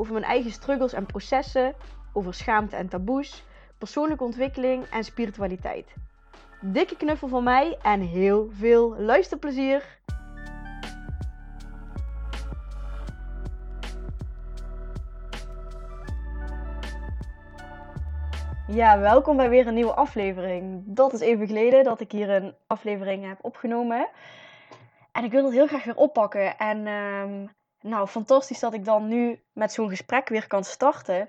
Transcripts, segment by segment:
over mijn eigen struggles en processen, over schaamte en taboes, persoonlijke ontwikkeling en spiritualiteit. Dikke knuffel van mij en heel veel luisterplezier! Ja, welkom bij weer een nieuwe aflevering. Dat is even geleden dat ik hier een aflevering heb opgenomen. En ik wil het heel graag weer oppakken. En ehm, nou, fantastisch dat ik dan nu met zo'n gesprek weer kan starten.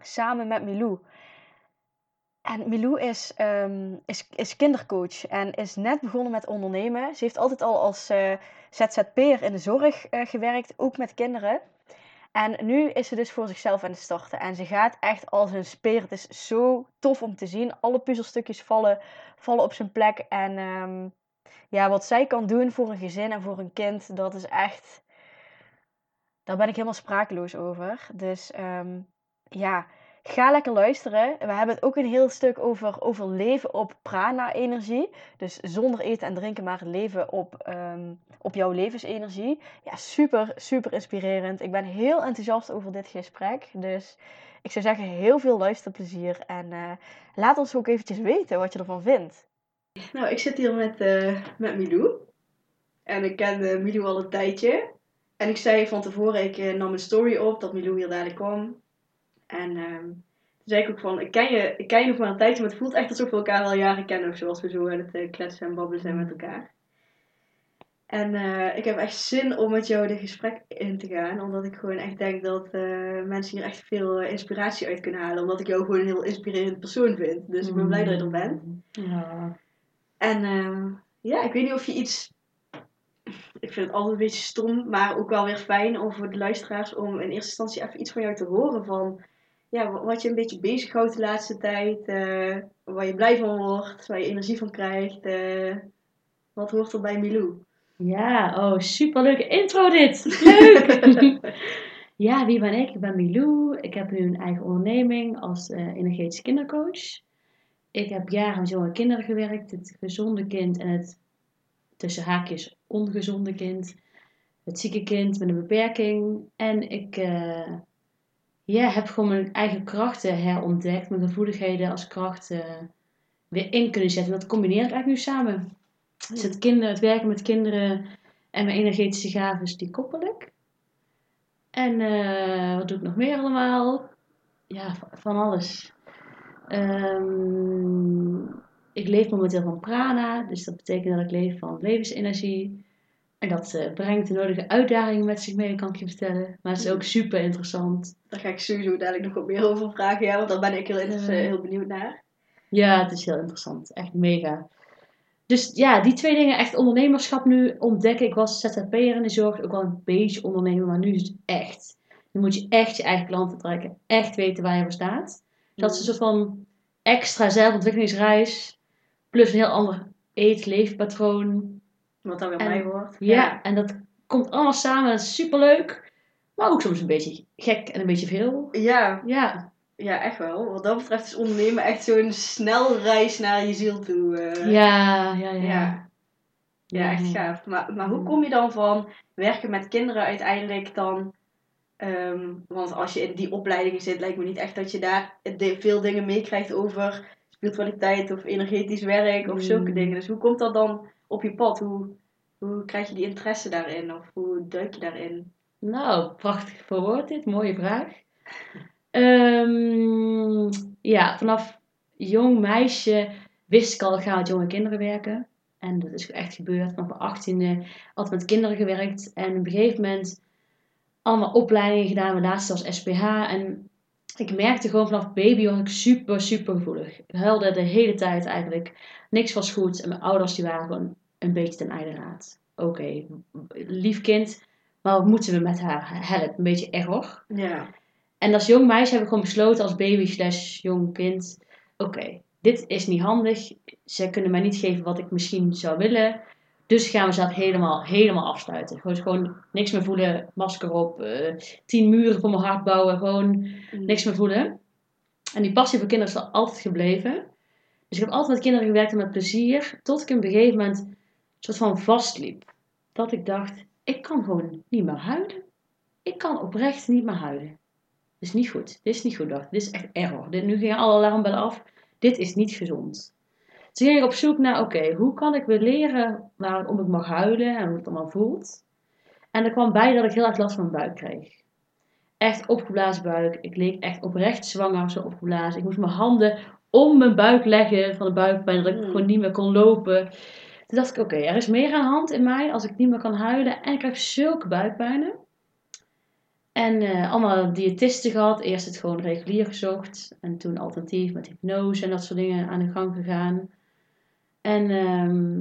Samen met Milou. En Milou is, um, is, is kindercoach en is net begonnen met ondernemen. Ze heeft altijd al als uh, ZZP'er in de zorg uh, gewerkt, ook met kinderen. En nu is ze dus voor zichzelf aan het starten. En ze gaat echt als een speer. Het is zo tof om te zien. Alle puzzelstukjes vallen, vallen op zijn plek. En um, ja, wat zij kan doen voor een gezin en voor een kind, dat is echt. Daar ben ik helemaal sprakeloos over. Dus um, ja, ga lekker luisteren. We hebben het ook een heel stuk over, over leven op prana-energie. Dus zonder eten en drinken, maar leven op, um, op jouw levensenergie. Ja, super, super inspirerend. Ik ben heel enthousiast over dit gesprek. Dus ik zou zeggen, heel veel luisterplezier. En uh, laat ons ook eventjes weten wat je ervan vindt. Nou, ik zit hier met, uh, met Milou. En ik ken uh, Milou al een tijdje. En ik zei van tevoren, ik uh, nam een story op dat Milou hier dadelijk kwam. En um, toen zei ik ook van, ik ken, je, ik ken je nog maar een tijdje, maar het voelt echt alsof we elkaar al jaren kennen of zoals we zo aan het kletsen en babbelen zijn met elkaar. En uh, ik heb echt zin om met jou dit gesprek in te gaan. Omdat ik gewoon echt denk dat mensen hier echt veel inspiratie uit kunnen halen. Omdat ik jou gewoon een heel inspirerend persoon vind. Dus ik ben blij dat je er bent. Ja. En ehm, ja, ik weet niet of je iets... Ik vind het altijd een beetje stom, maar ook wel weer fijn om voor de luisteraars om in eerste instantie even iets van jou te horen. Van ja, wat je een beetje bezighoudt de laatste tijd. waar je blij van wordt, waar je energie van krijgt. wat hoort er bij Milou? Ja, oh, superleuke intro dit. Leuk! ja, wie ben ik? Ik ben Milou. Ik heb nu een eigen onderneming als uh, energetisch kindercoach. Ik heb jaren met jonge kinderen gewerkt. Het gezonde kind en het tussen haakjes ongezonde kind. Het zieke kind met een beperking. En ik uh, ja, heb gewoon mijn eigen krachten herontdekt. Mijn gevoeligheden als krachten uh, weer in kunnen zetten. Dat combineer ik eigenlijk nu samen. Dus het, kinder, het werken met kinderen en mijn energetische gaven, die koppel ik. En uh, wat doe ik nog meer allemaal? Ja, van alles. Um, ik leef momenteel van prana, dus dat betekent dat ik leef van levensenergie. En dat uh, brengt de nodige uitdagingen met zich mee, kan ik je vertellen. Maar het is ook super interessant. Daar ga ik sowieso dadelijk nog wat meer over vragen, ja, want daar ben ik heel, uh, heel benieuwd naar. Ja, het is heel interessant. Echt mega. Dus ja, die twee dingen, echt ondernemerschap nu ontdekken. Ik was ZZP'er in de zorg, ook wel een beetje ondernemer, maar nu is het echt. Nu moet je echt je eigen klanten trekken. Echt weten waar je voor staat. Dat is een soort van extra zelfontwikkelingsreis. Plus een heel ander eet-leefpatroon. Wat dan weer en, mij wordt. Ja, ja, en dat komt allemaal samen. Dat is superleuk. Maar ook soms een beetje gek en een beetje veel. Ja. Ja. Ja, echt wel. Wat dat betreft is ondernemen echt zo'n snel reis naar je ziel toe. Uh. Ja, ja, ja, ja. Ja, echt gaaf. Maar, maar hoe kom je dan van werken met kinderen uiteindelijk dan... Um, want als je in die opleidingen zit, lijkt me niet echt dat je daar veel dingen meekrijgt over spiritualiteit of energetisch werk of zulke Mm. dingen. Dus hoe komt dat dan op je pad? Hoe, hoe krijg je die interesse daarin? Of hoe duik je daarin? Nou, prachtig verwoord dit. Mooie vraag. Um, ja, vanaf jong meisje wist ik al, ik ga met jonge kinderen werken. En dat is echt gebeurd. Vanaf mijn 18e altijd met kinderen gewerkt. En op een gegeven moment allemaal opleidingen gedaan. Mijn laatste was SPH. En ik merkte gewoon vanaf baby was ik super, super gevoelig. Ik huilde de hele tijd eigenlijk. Niks was goed. En mijn ouders die waren gewoon een beetje ten einde raad. Oké, okay, lief kind. Maar wat moeten we met haar helpen? Een beetje error. Ja. En als jong meisje heb ik gewoon besloten, als baby slash jong kind, oké, dit is niet handig. Ze kunnen mij niet geven wat ik misschien zou willen. Dus gaan we zelf helemaal, helemaal afsluiten. Gewoon, gewoon niks meer voelen, masker op, eh, tien muren voor mijn hart bouwen, gewoon niks meer voelen. En die passie voor kinderen is er altijd gebleven. Dus ik heb altijd met kinderen gewerkt en met plezier, tot ik op een gegeven moment een soort van vastliep. Dat ik dacht, ik kan gewoon niet meer huilen. Ik kan oprecht niet meer huilen. Dit is niet goed. Dit is niet goed, dacht. Dit is echt error. Dit, nu gingen alle alarmbellen af. Dit is niet gezond. Toen ging ik op zoek naar, oké, hoe kan ik weer leren waarom ik mag huilen en hoe het allemaal voelt. En er kwam bij dat ik heel erg last van mijn buik kreeg. Echt opgeblazen buik. Ik leek echt oprecht zwanger, zo opgeblazen. Ik moest mijn handen om mijn buik leggen van de buikpijn, dat ik Mm. gewoon niet meer kon lopen. Toen dacht ik, oké, er is meer aan de hand in mij als ik niet meer kan huilen. En ik krijg zulke buikpijnen. En eh, allemaal diëtisten gehad. Eerst het gewoon regulier gezocht. En toen alternatief met hypnose en dat soort dingen aan de gang gegaan. En ehm,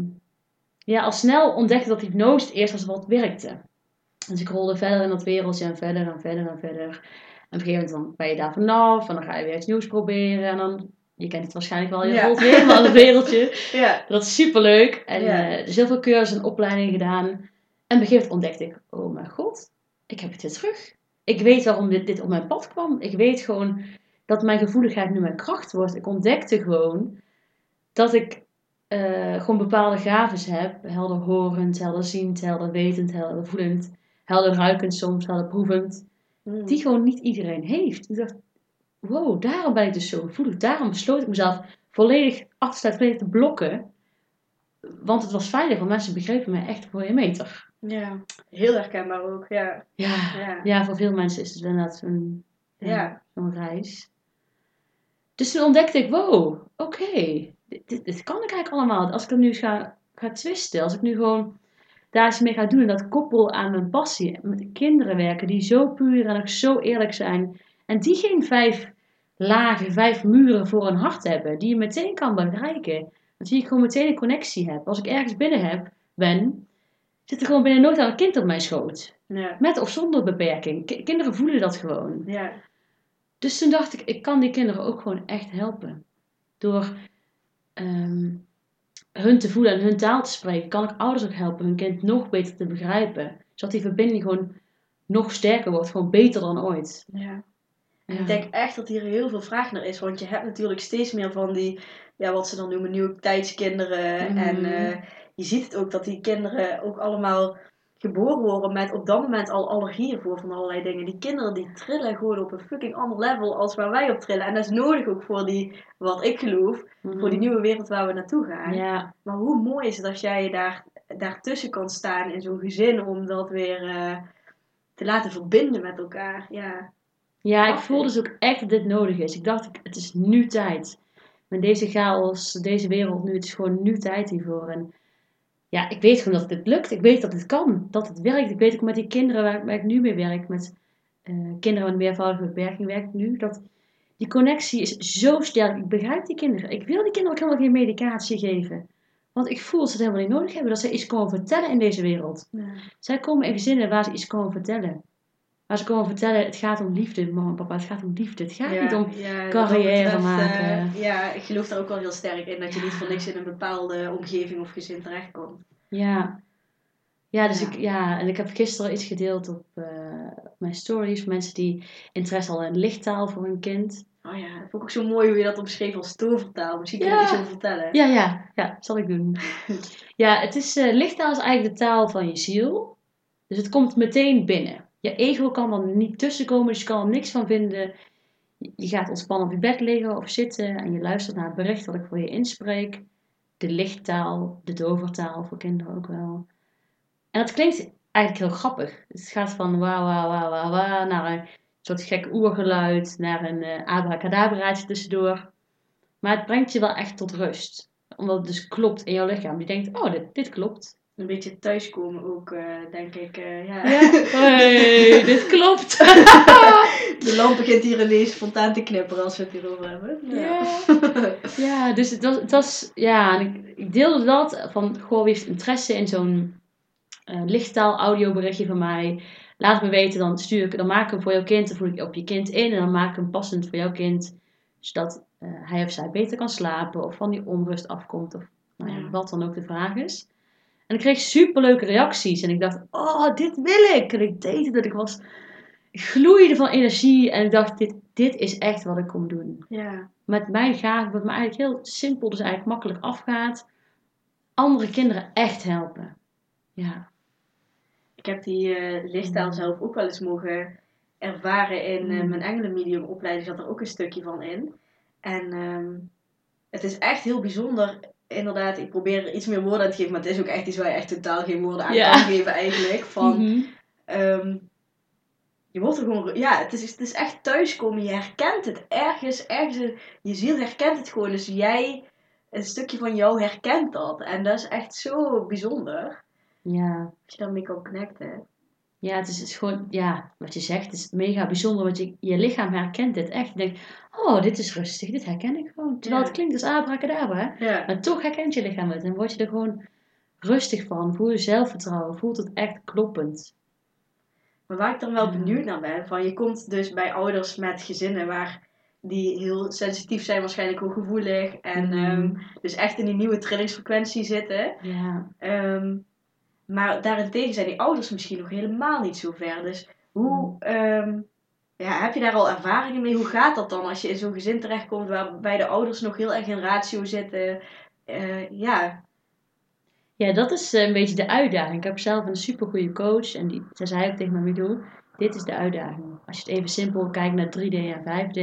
ja, al snel ontdekte dat hypnose het eerst was wat werkte. Dus ik rolde verder in dat wereldje en verder en verder en verder. En op een gegeven moment dan ben je daar vanaf. En dan ga je weer iets nieuws proberen. En dan, je kent het waarschijnlijk wel, je Ja. rolt weer helemaal het wereldje. Ja. Dat is superleuk. En Ja. dus heel veel cursussen en opleidingen gedaan. En op een gegeven moment ontdekte ik, oh mijn god, ik heb het weer terug. Ik weet waarom dit, dit op mijn pad kwam. Ik weet gewoon dat mijn gevoeligheid nu mijn kracht wordt. Ik ontdekte gewoon dat ik eh, gewoon bepaalde gaven heb. Helder horend, helder ziend, helder wetend, helder voelend. Helder ruikend soms, helder proevend. Mm. Die gewoon niet iedereen heeft. Ik dacht, wow, daarom ben ik dus zo gevoelig. Daarom besloot ik mezelf volledig af te sluiten, volledig te blokken. Want het was veilig, want mensen begrepen mij echt voor je meter. Ja. Heel herkenbaar ook, ja. Ja, Ja. ja voor veel mensen is het inderdaad ja, Ja. zo'n reis. Dus toen ontdekte ik, wow, oké, dit, dit kan ik eigenlijk allemaal. Als ik er nu ga, ga twisten, als ik nu gewoon daar iets mee ga doen en dat koppel aan mijn passie, met de kinderen werken die zo puur en ook zo eerlijk zijn en die geen vijf lagen, vijf muren voor een hart hebben, die je meteen kan bereiken. Want die ik gewoon meteen een connectie heb. Als ik ergens binnen heb, ben, zit er gewoon binnen nooit aan een kind op mijn schoot. Ja. Met of zonder beperking. Ki- kinderen voelen dat gewoon. Ja. Dus toen dacht ik, ik kan die kinderen ook gewoon echt helpen. Door ehm, hun te voelen en hun taal te spreken, kan ik ouders ook helpen hun kind nog beter te begrijpen. Zodat die verbinding gewoon nog sterker wordt, gewoon beter dan ooit. ja. Ja. Ik denk echt dat hier heel veel vraag naar is. Want je hebt natuurlijk steeds meer van die, ja, wat ze dan noemen, nieuwe tijdskinderen. Mhm. En eh, je ziet het ook dat die kinderen ook allemaal geboren worden met op dat moment al allergieën voor van allerlei dingen. Die kinderen die trillen gewoon op een fucking ander level als waar wij op trillen. En dat is nodig ook voor die, wat ik geloof, voor die nieuwe wereld waar we naartoe gaan. Mhm. Ja, Maar hoe mooi is het als jij daar, daartussen kan staan in zo'n gezin om dat weer eh, te laten verbinden met elkaar. Ja. ja ik voel dus ook echt dat dit nodig is. Ik dacht, het is nu tijd. Met deze chaos, deze wereld nu, het is gewoon nu tijd hiervoor. En ja, ik weet gewoon dat dit lukt. Ik weet dat het kan, dat het werkt. Ik weet ook met die kinderen waar, waar ik nu mee werk, met eh, kinderen met een meervoudige beperking werk ik nu, dat die connectie is zo sterk. Ik begrijp die kinderen. Ik wil die kinderen ook helemaal geen medicatie geven. Want ik voel dat ze het helemaal niet nodig hebben, dat ze iets komen vertellen in deze wereld. Zij komen in gezinnen waar ze iets komen vertellen. Waar ze komen vertellen, het gaat om liefde, mama en papa, het gaat om liefde. Het gaat niet om ja, carrière betreft, maken. eh, ja, ik geloof daar ook wel heel sterk in. Dat je niet voor niks in een bepaalde omgeving of gezin terechtkomt. Ja. Ja, dus Ja. Ik, ja, en ik heb gisteren iets gedeeld op eh, mijn stories. Voor mensen die interesse al in lichttaal voor hun kind. Oh ja, dat vond ik ook zo mooi hoe je dat omschreef als tovertaal. Misschien kun je Ja. iets over vertellen. Ja, ja, ja, zal ik doen. ja, het is, eh, lichttaal is eigenlijk de taal van je ziel. Dus het komt meteen binnen. Je ego kan er niet tussenkomen, dus je kan er niks van vinden. Je- Je gaat ontspannen op je bed liggen of zitten en je luistert naar het bericht dat ik voor je inspreek. De lichttaal, de dovertaal voor kinderen ook wel. En dat klinkt eigenlijk heel grappig. Het gaat van wa wa wa wa wa naar een soort gek oergeluid, naar een eh abracadabraatje tussendoor. Maar het brengt je wel echt tot rust. Omdat het dus klopt in jouw lichaam. Je denkt, oh, dit, dit klopt. Een beetje thuiskomen ook, eh, denk ik. eh, ja. Hey, dit klopt. De lamp begint hier ineens spontaan te knipperen als we het hierover hebben. Ja. Ja, dus het was, het was ja, en ik, ik deelde dat van, goh, wie heeft interesse in zo'n eh, lichttaal audioberichtje van mij. laat me weten, dan stuur ik, dan maak ik hem voor jouw kind, dan voer ik op je kind in en dan maak ik hem passend voor jouw kind, zodat eh, hij of zij beter kan slapen of van die onrust afkomt of nou ja, Ja. wat dan ook de vraag is. En ik kreeg superleuke reacties en ik dacht, oh, dit wil ik. En ik deed het en ik was, gloeide van energie en ik dacht, dit, dit is echt wat ik kom doen. Ja. Met mij gaat, wat me eigenlijk heel simpel, dus eigenlijk makkelijk afgaat, andere kinderen echt helpen. Ja. Ik heb die eh lichttaal zelf ook wel eens mogen ervaren in Mm. mijn engelenmedium opleiding. Zat er ook een stukje van in. En ehm, het is echt heel bijzonder. Inderdaad, ik probeer er iets meer woorden aan te geven. Maar het is ook echt iets waar je echt totaal geen woorden aan Ja. kan geven eigenlijk. Van, Mhm. ehm, je wordt er gewoon... Ja, het is, het is echt thuiskomen. Je herkent het ergens. ergens in- je ziel herkent het gewoon. Dus jij... Een stukje van jou herkent dat. En dat is echt zo bijzonder. ja. Als je daarmee kan connecten. Ja, het is, het is gewoon, ja, wat je zegt, het is mega bijzonder, want je, je lichaam herkent dit echt. Je denkt, oh, dit is rustig, dit herken ik gewoon. Terwijl Ja. het klinkt als abracadabra, Ja. maar toch herkent je lichaam het. En word je er gewoon rustig van, voel je zelfvertrouwen, voelt het echt kloppend. Maar waar ik dan wel benieuwd naar ben, van je komt dus bij ouders met gezinnen waar die heel sensitief zijn, waarschijnlijk heel gevoelig. En Mhm. ehm, dus echt in die nieuwe trillingsfrequentie zitten. Ja, Ehm, maar daarentegen zijn die ouders misschien nog helemaal niet zo ver. Dus hoe ehm, ja, heb je daar al ervaringen mee? Hoe gaat dat dan als je in zo'n gezin terechtkomt waarbij de ouders nog heel erg in ratio zitten? Eh, ja, ja dat is eh, een beetje de uitdaging. Ik heb zelf een supergoeie coach en die, zij zei ook tegen me, Milou, dit is de uitdaging. Als je het even simpel kijkt naar 3D en 5D.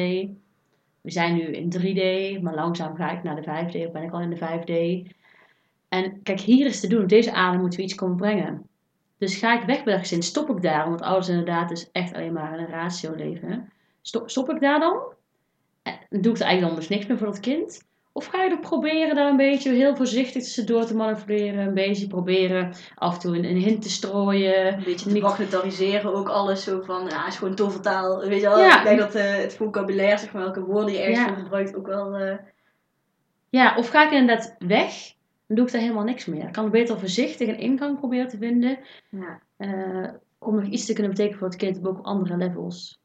We zijn nu in 3D, maar langzaam ga ik naar de 5D, of ben ik al in de 5D. En kijk, hier is te doen, op deze adem moeten we iets komen brengen. Dus ga ik weg bij dat gezin, stop ik daar, want ouders inderdaad dus echt alleen maar een ratio leven. Stop, stop ik daar dan? En doe ik er eigenlijk dan dus niks meer voor dat kind? Of ga je er proberen daar een beetje heel voorzichtig tussendoor te manoeuvreren, een beetje proberen af en toe een, een hint te strooien. een beetje te Niet- bagatelliseren ook alles zo van, ja, is gewoon tovertaal. Weet je wel, Ja. ik denk dat eh, het vocabulaire, zeg maar, welke woorden je ergens Ja. voor gebruikt, ook wel... eh, Ja, of ga ik inderdaad weg, dan doe ik daar helemaal niks meer. Ik kan beter voorzichtig een ingang proberen te vinden, ja. eh, om nog iets te kunnen betekenen voor het kind op ook andere levels.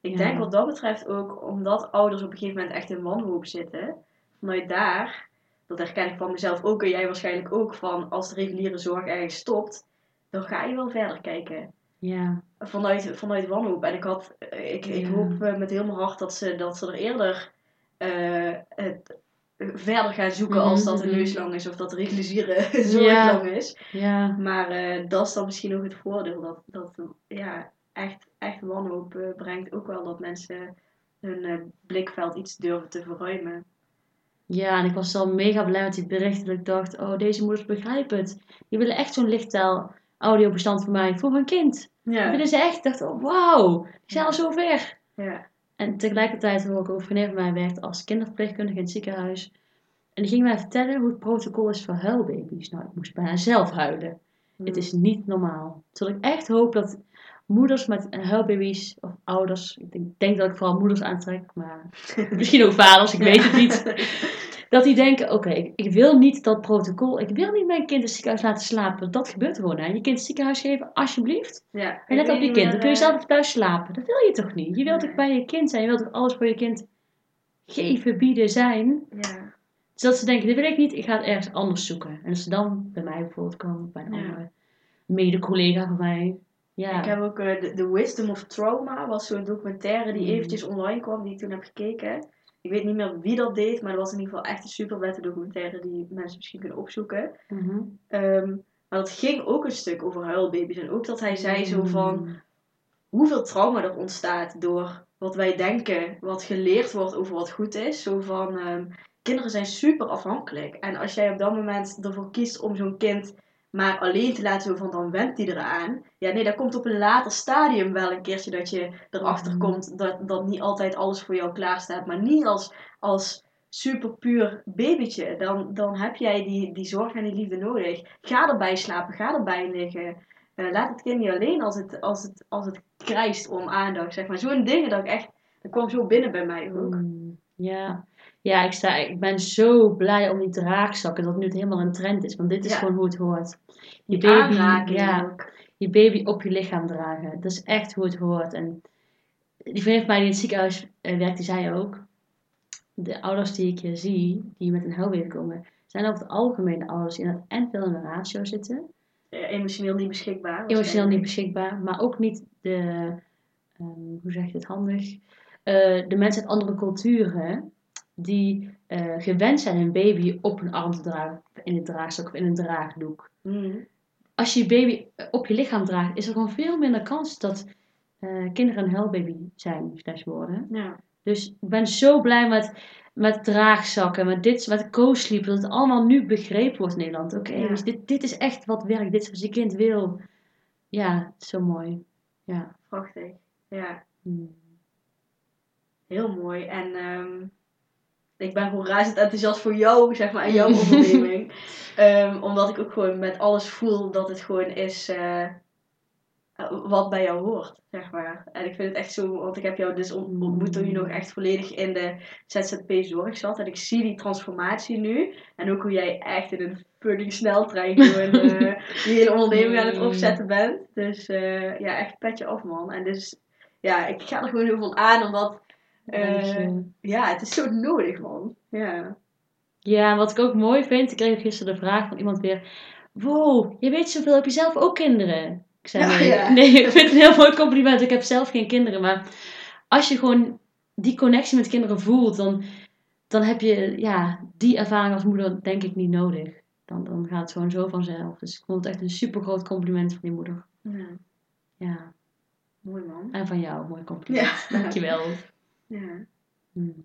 Ik Ja. denk wat dat betreft ook, omdat ouders op een gegeven moment echt in wanhoop zitten, vanuit daar, dat herken ik van mezelf ook en jij waarschijnlijk ook, van als de reguliere zorg ergens stopt, dan ga je wel verder kijken. Ja, Vanuit, vanuit wanhoop. En ik, had, eh, ik, ik Ja. hoop eh, met heel mijn hart dat ze, dat ze er eerder eh, het, verder gaan zoeken Mhm, als dat een mhm. neuslang is of dat de reguliere zorg Ja. lang is. ja, Maar dat is dan misschien ook het voordeel. Dat, dat ja, echt, echt wanhoop brengt ook wel dat mensen hun blikveld iets durven te verruimen. Ja. En ik was dan mega blij met die berichten dat ik dacht, oh, deze moeders begrijpen het. Die willen echt zo'n lichttaal audiobestand voor mij, voor hun kind. Dat Ja, willen ze echt. Ik dacht, oh, wauw, die zijn al zo ver. ja, En tegelijkertijd hoor ik ook een vriendin van mij werkt als kinderverpleegkundige in het ziekenhuis. En die ging mij vertellen hoe het protocol is voor huilbaby's. Nou, ik moest bijna zelf huilen. Het is niet normaal. Terwijl ik echt hoop dat moeders met huilbaby's, of ouders, ik denk, denk dat ik vooral moeders aantrek, maar misschien ook vaders, ik weet het niet. Dat die denken, oké, ik, ik wil niet dat protocol, ik wil niet mijn kind in het ziekenhuis laten slapen. Dat gebeurt gewoon, hè. Je kind het ziekenhuis geven, alsjeblieft. Ja, En let op je kind, dan kun je zelf. zelf thuis slapen. Dat wil je toch niet? Je wilt toch bij je kind zijn, je wilt toch alles voor je kind geven, bieden, zijn. Ja, Dus dat ze denken, dit wil ik niet, ik ga het ergens anders zoeken. En als ze dan bij mij bijvoorbeeld komen, of bij een Ja. andere mede-collega van mij. Ja. Ik heb ook eh, de, The Wisdom of Trauma, was zo'n documentaire die Mm. eventjes online kwam, die ik toen heb gekeken. Ik weet niet meer wie dat deed, maar dat was in ieder geval echt een super vette documentaire die mensen misschien kunnen opzoeken. Mhm. Ehm, maar dat ging ook een stuk over huilbaby's. En ook dat hij zei zo van Mm. hoeveel trauma er ontstaat door wat wij denken, wat geleerd wordt over wat goed is. Zo van ehm, kinderen zijn super afhankelijk. En als jij op dat moment ervoor kiest om zo'n kind maar alleen te laten, zo van dan went die eraan. Ja, nee, dat komt op een later stadium wel een keertje dat je erachter Mhm. komt dat, dat niet altijd alles voor jou klaar staat. Maar niet als, als super puur babytje. Dan, dan heb jij die, die zorg en die liefde nodig. Ga erbij slapen, ga erbij liggen. Eh, laat het kind niet alleen als het, als het, als het krijst om aandacht. Zeg maar. Zo'n dingen dat ik echt. Dat kwam zo binnen bij mij ook. Mm, Ja. Ja, ik, sta, ik ben zo blij om die draagzakken, dat nu het helemaal een trend is. Want dit is Ja. gewoon hoe het hoort. Je Die baby, ja, ook. je baby op je lichaam dragen. Dat is echt hoe het hoort. En die vriend van mij die in het ziekenhuis uh, werkt, die zei ook, de ouders die ik hier zie, die met een huilbaby komen, zijn over het algemeen de ouders die in het en veel in de ratio zitten. emotioneel niet beschikbaar. Emotioneel niet beschikbaar, maar ook niet de, um, hoe zeg je het handig, uh, de mensen uit andere culturen die uh, gewend zijn hun baby op hun arm te dragen, in een draagstok of in een draagdoek. Mm. Als je je baby op je lichaam draagt, is er gewoon veel minder kans dat uh, kinderen een huilbaby zijn, slash worden. Ja. Dus ik ben zo blij met, met draagzakken, met dit, met co-sleep, dat het allemaal nu begrepen wordt in Nederland. Oké, Ja. dus dit, dit is echt wat werkt, dit is wat je kind wil. Ja, zo mooi. Ja. Prachtig. Ja, Hmm. heel mooi. En ehm, ik ben gewoon razend enthousiast voor jou, zeg maar, en jouw onderneming. Ehm, omdat ik ook gewoon met alles voel dat het gewoon is eh, wat bij jou hoort, zeg maar. En ik vind het echt zo, want ik heb jou dus ont- ontmoet toen je nog echt volledig in de ZZP-zorg zat. En ik zie die transformatie nu. En ook hoe jij echt in een fucking sneltrein gewoon eh, die hele onderneming aan het opzetten bent. Dus eh, ja, echt petje af, man. En dus, ja, ik ga er gewoon heel veel aan, omdat... eh, ja, het is zo nodig, man. Ja. Ja, en wat ik ook mooi vind, ik kreeg gisteren de vraag van iemand weer: Wow, je weet zoveel, heb je zelf ook kinderen? Ik zei: Ja, Nee, ja. nee ik vind het een heel mooi compliment. Ik heb zelf geen kinderen, maar als je gewoon die connectie met kinderen voelt, dan, dan heb je ja, die ervaring als moeder, denk ik, niet nodig. Dan, dan gaat het gewoon zo vanzelf. Dus ik vond het echt een super groot compliment van die moeder. ja. Ja, Mooi, man. en van jou, mooi compliment. Ja. Dankjewel. Ja. Hmm.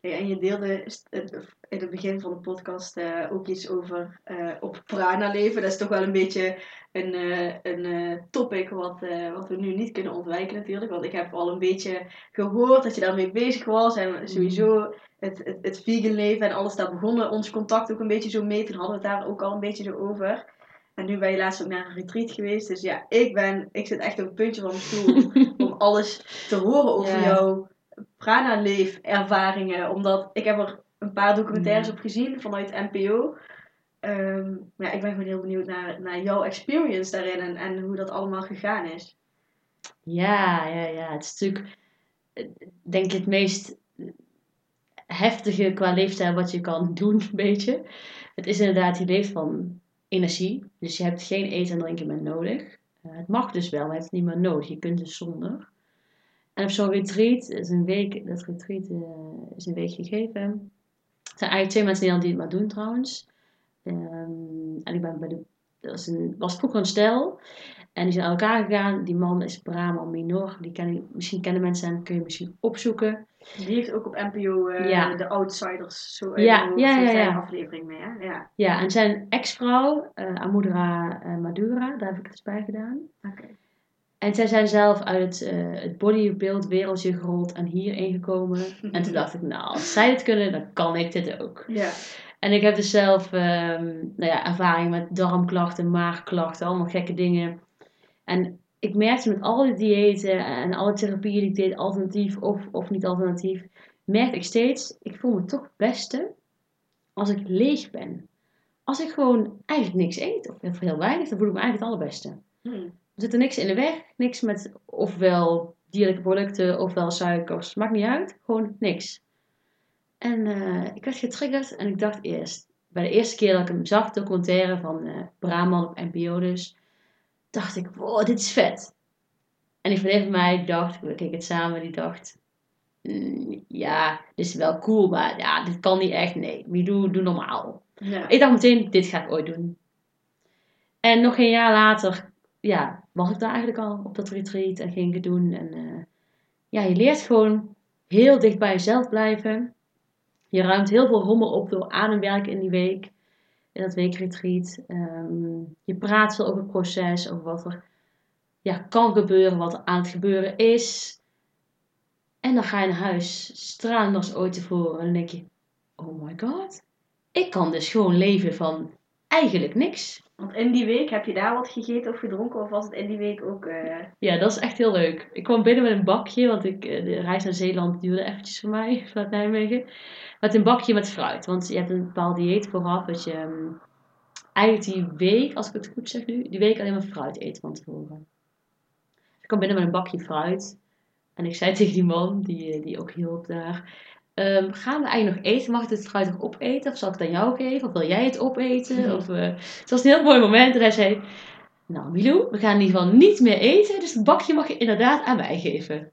Hey, en je deelde eh, in het begin van de podcast eh, ook iets over eh, op prana leven. Dat is toch wel een beetje een, een topic wat, wat we nu niet kunnen ontwijken natuurlijk. Want ik heb al een beetje gehoord dat je daarmee bezig was. En sowieso het, het, het vegan leven en alles, daar begonnen ons contact ook een beetje zo mee. Toen hadden we het daar ook al een beetje zo over. En nu ben je laatst ook naar een retreat geweest. Dus ja, ik ben, ik zit echt op een puntje van mijn stoel om alles te horen over Ja. jouw prana-leef-ervaringen. Omdat ik heb er een paar documentaires Ja. op gezien vanuit NPO. Ehm, maar ja, ik ben gewoon heel benieuwd naar, naar jouw experience daarin en, en hoe dat allemaal gegaan is. Ja, ja, ja. Het is natuurlijk, eh, denk ik, het meest heftige qua leefstijl wat je kan doen, een beetje. Het is inderdaad, je leeft van energie. Dus je hebt geen eten en drinken meer nodig. Eh, het mag dus wel, maar je hebt het niet meer nodig. Je kunt dus zonder. En op zo'n retreat, is een week, dat retreat eh, is een week gegeven. Er zijn eigenlijk twee mensen in Nederland die het maar doen trouwens. Ehm, en ik ben bij de, dat was, een, was vroeger een stel. En die zijn aan elkaar gegaan. Die man is Brahman Minor. Die ken, misschien kennen mensen hem, kun je misschien opzoeken. Die heeft ook op NPO eh, Ja. de Outsiders zo Ja, ja, ja, ja, aflevering mee. Hè? Ja, Ja, en zijn ex-vrouw, eh Amudra Madura, daar heb ik het dus bij gedaan. oké. En zij zijn zelf uit het, eh, het bodybuild wereldje gerold en hierin gekomen. En toen dacht ik, nou, als zij dit kunnen, dan kan ik dit ook. Ja, En ik heb dus zelf ehm, nou ja, ervaring met darmklachten, maagklachten, allemaal gekke dingen. En ik merkte met al die diëten en alle therapieën die ik deed, alternatief of, of niet alternatief, merkte ik steeds, ik voel me toch het beste als ik leeg ben. Als ik gewoon eigenlijk niks eet, of heel weinig, dan voel ik me eigenlijk het allerbeste. Hm. Er zit er niks in de weg, niks met ofwel dierlijke producten ofwel suikers, maakt niet uit, gewoon niks. En eh, ik werd getriggerd en ik dacht eerst, bij de eerste keer dat ik hem zag, documentaire van eh Brahman op NPO dus, dacht ik, wow, dit is vet. En die vriendin van mij dacht, we keken het samen, die dacht, "Mm, ja, dit is wel cool, maar ja, dit kan niet echt, nee, Milou, doe normaal. ja. Ik dacht meteen, dit ga ik ooit doen. En nog een jaar later, ja, was ik daar eigenlijk al op dat retreat en ging ik doen. En eh, ja, je leert gewoon heel dicht bij jezelf blijven. Je ruimt heel veel rommel op door ademwerken in die week, in dat weekretreat. Ehm, je praat veel over het proces, over wat er ja, kan gebeuren, wat er aan het gebeuren is. En dan ga je naar huis, stralend als ooit tevoren. En dan denk je, oh my god, ik kan dus gewoon leven van eigenlijk niks. Want in die week heb je daar wat gegeten of gedronken? Of was het in die week ook... eh, Ja, dat is echt heel leuk. Ik kwam binnen met een bakje, want ik, eh, de reis naar Zeeland duurde eventjes voor mij, vanuit Nijmegen. Met een bakje met fruit, want je hebt een bepaald dieet vooraf, dat je ehm, eigenlijk die week, als ik het goed zeg nu, die week alleen maar fruit eten van tevoren. Ik kwam binnen met een bakje fruit. En ik zei tegen die man, die, eh, die ook hielp daar. Ehm, gaan we eigenlijk nog eten? Mag ik het fruit nog opeten? Of zal ik het aan jou geven? Of wil jij het opeten? Mhm. Of, eh, het was een heel mooi moment. En hij zei, nou Milou, we gaan in ieder geval niet meer eten. Dus het bakje mag je inderdaad aan mij geven.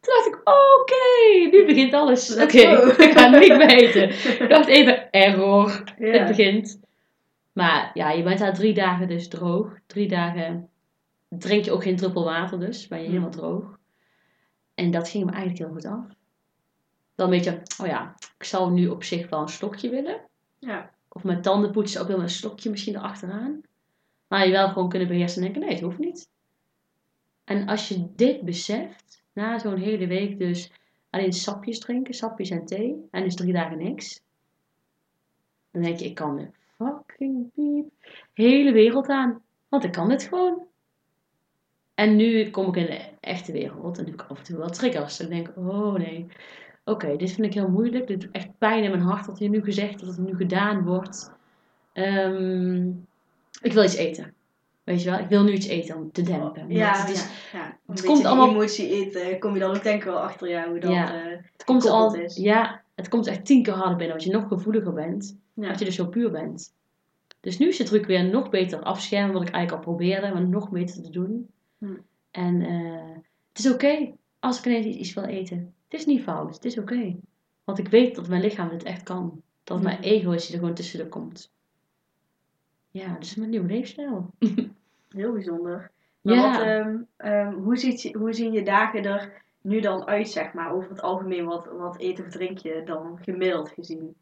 Toen dacht ik, oké, nu begint alles. Oké, ik ga niet meer eten. Ik dacht even, error, het begint. Maar ja, je bent daar drie dagen dus droog. Drie dagen drink je ook geen druppel water dus. Ben je Mm. helemaal droog. En dat ging me eigenlijk heel goed af. Dan een beetje, oh ja, ik zou nu op zich wel een slokje willen. Ja. Of met tanden poetsen ook wel een slokje misschien erachteraan. Maar je wel gewoon kunnen beheersen en denken, nee, het hoeft niet. En als je dit beseft, na zo'n hele week dus alleen sapjes drinken, sapjes en thee, en dus drie dagen niks. Dan denk je, ik kan de fucking piep hele wereld aan. Want ik kan dit gewoon. En nu kom ik in de echte wereld en heb ik af en toe wel triggers. En denk ik, oh nee, oké, dit vind ik heel moeilijk. Dit doet echt pijn in mijn hart dat hier nu gezegd, dat het nu gedaan wordt. Ehm, ik wil iets eten. Weet je wel, ik wil nu iets eten om te dempen. Ja, het, is, ja, ja. het Een komt allemaal- emotie eten, kom je dan ook denk ik wel achter jou hoe dat Ja. eh, het komt al, is. ja, het komt echt tien keer harder binnen, als je nog gevoeliger bent. ja. Dat je dus zo puur bent. Dus nu is de truc weer nog beter afschermen, wat ik eigenlijk al probeerde, maar nog beter te doen. Hm. En eh, het is oké als ik ineens iets wil eten. Het is niet fout, het is oké. Want ik weet dat mijn lichaam dit echt kan. Dat mijn ego is die er gewoon tussendoor komt. Ja, dat is mijn nieuwe leefstijl. Heel bijzonder. Maar Ja. wat, ehm, ehm, hoe, ziet, hoe zien je dagen er nu dan uit, zeg maar, over het algemeen? Wat, wat eet of drink je dan gemiddeld gezien?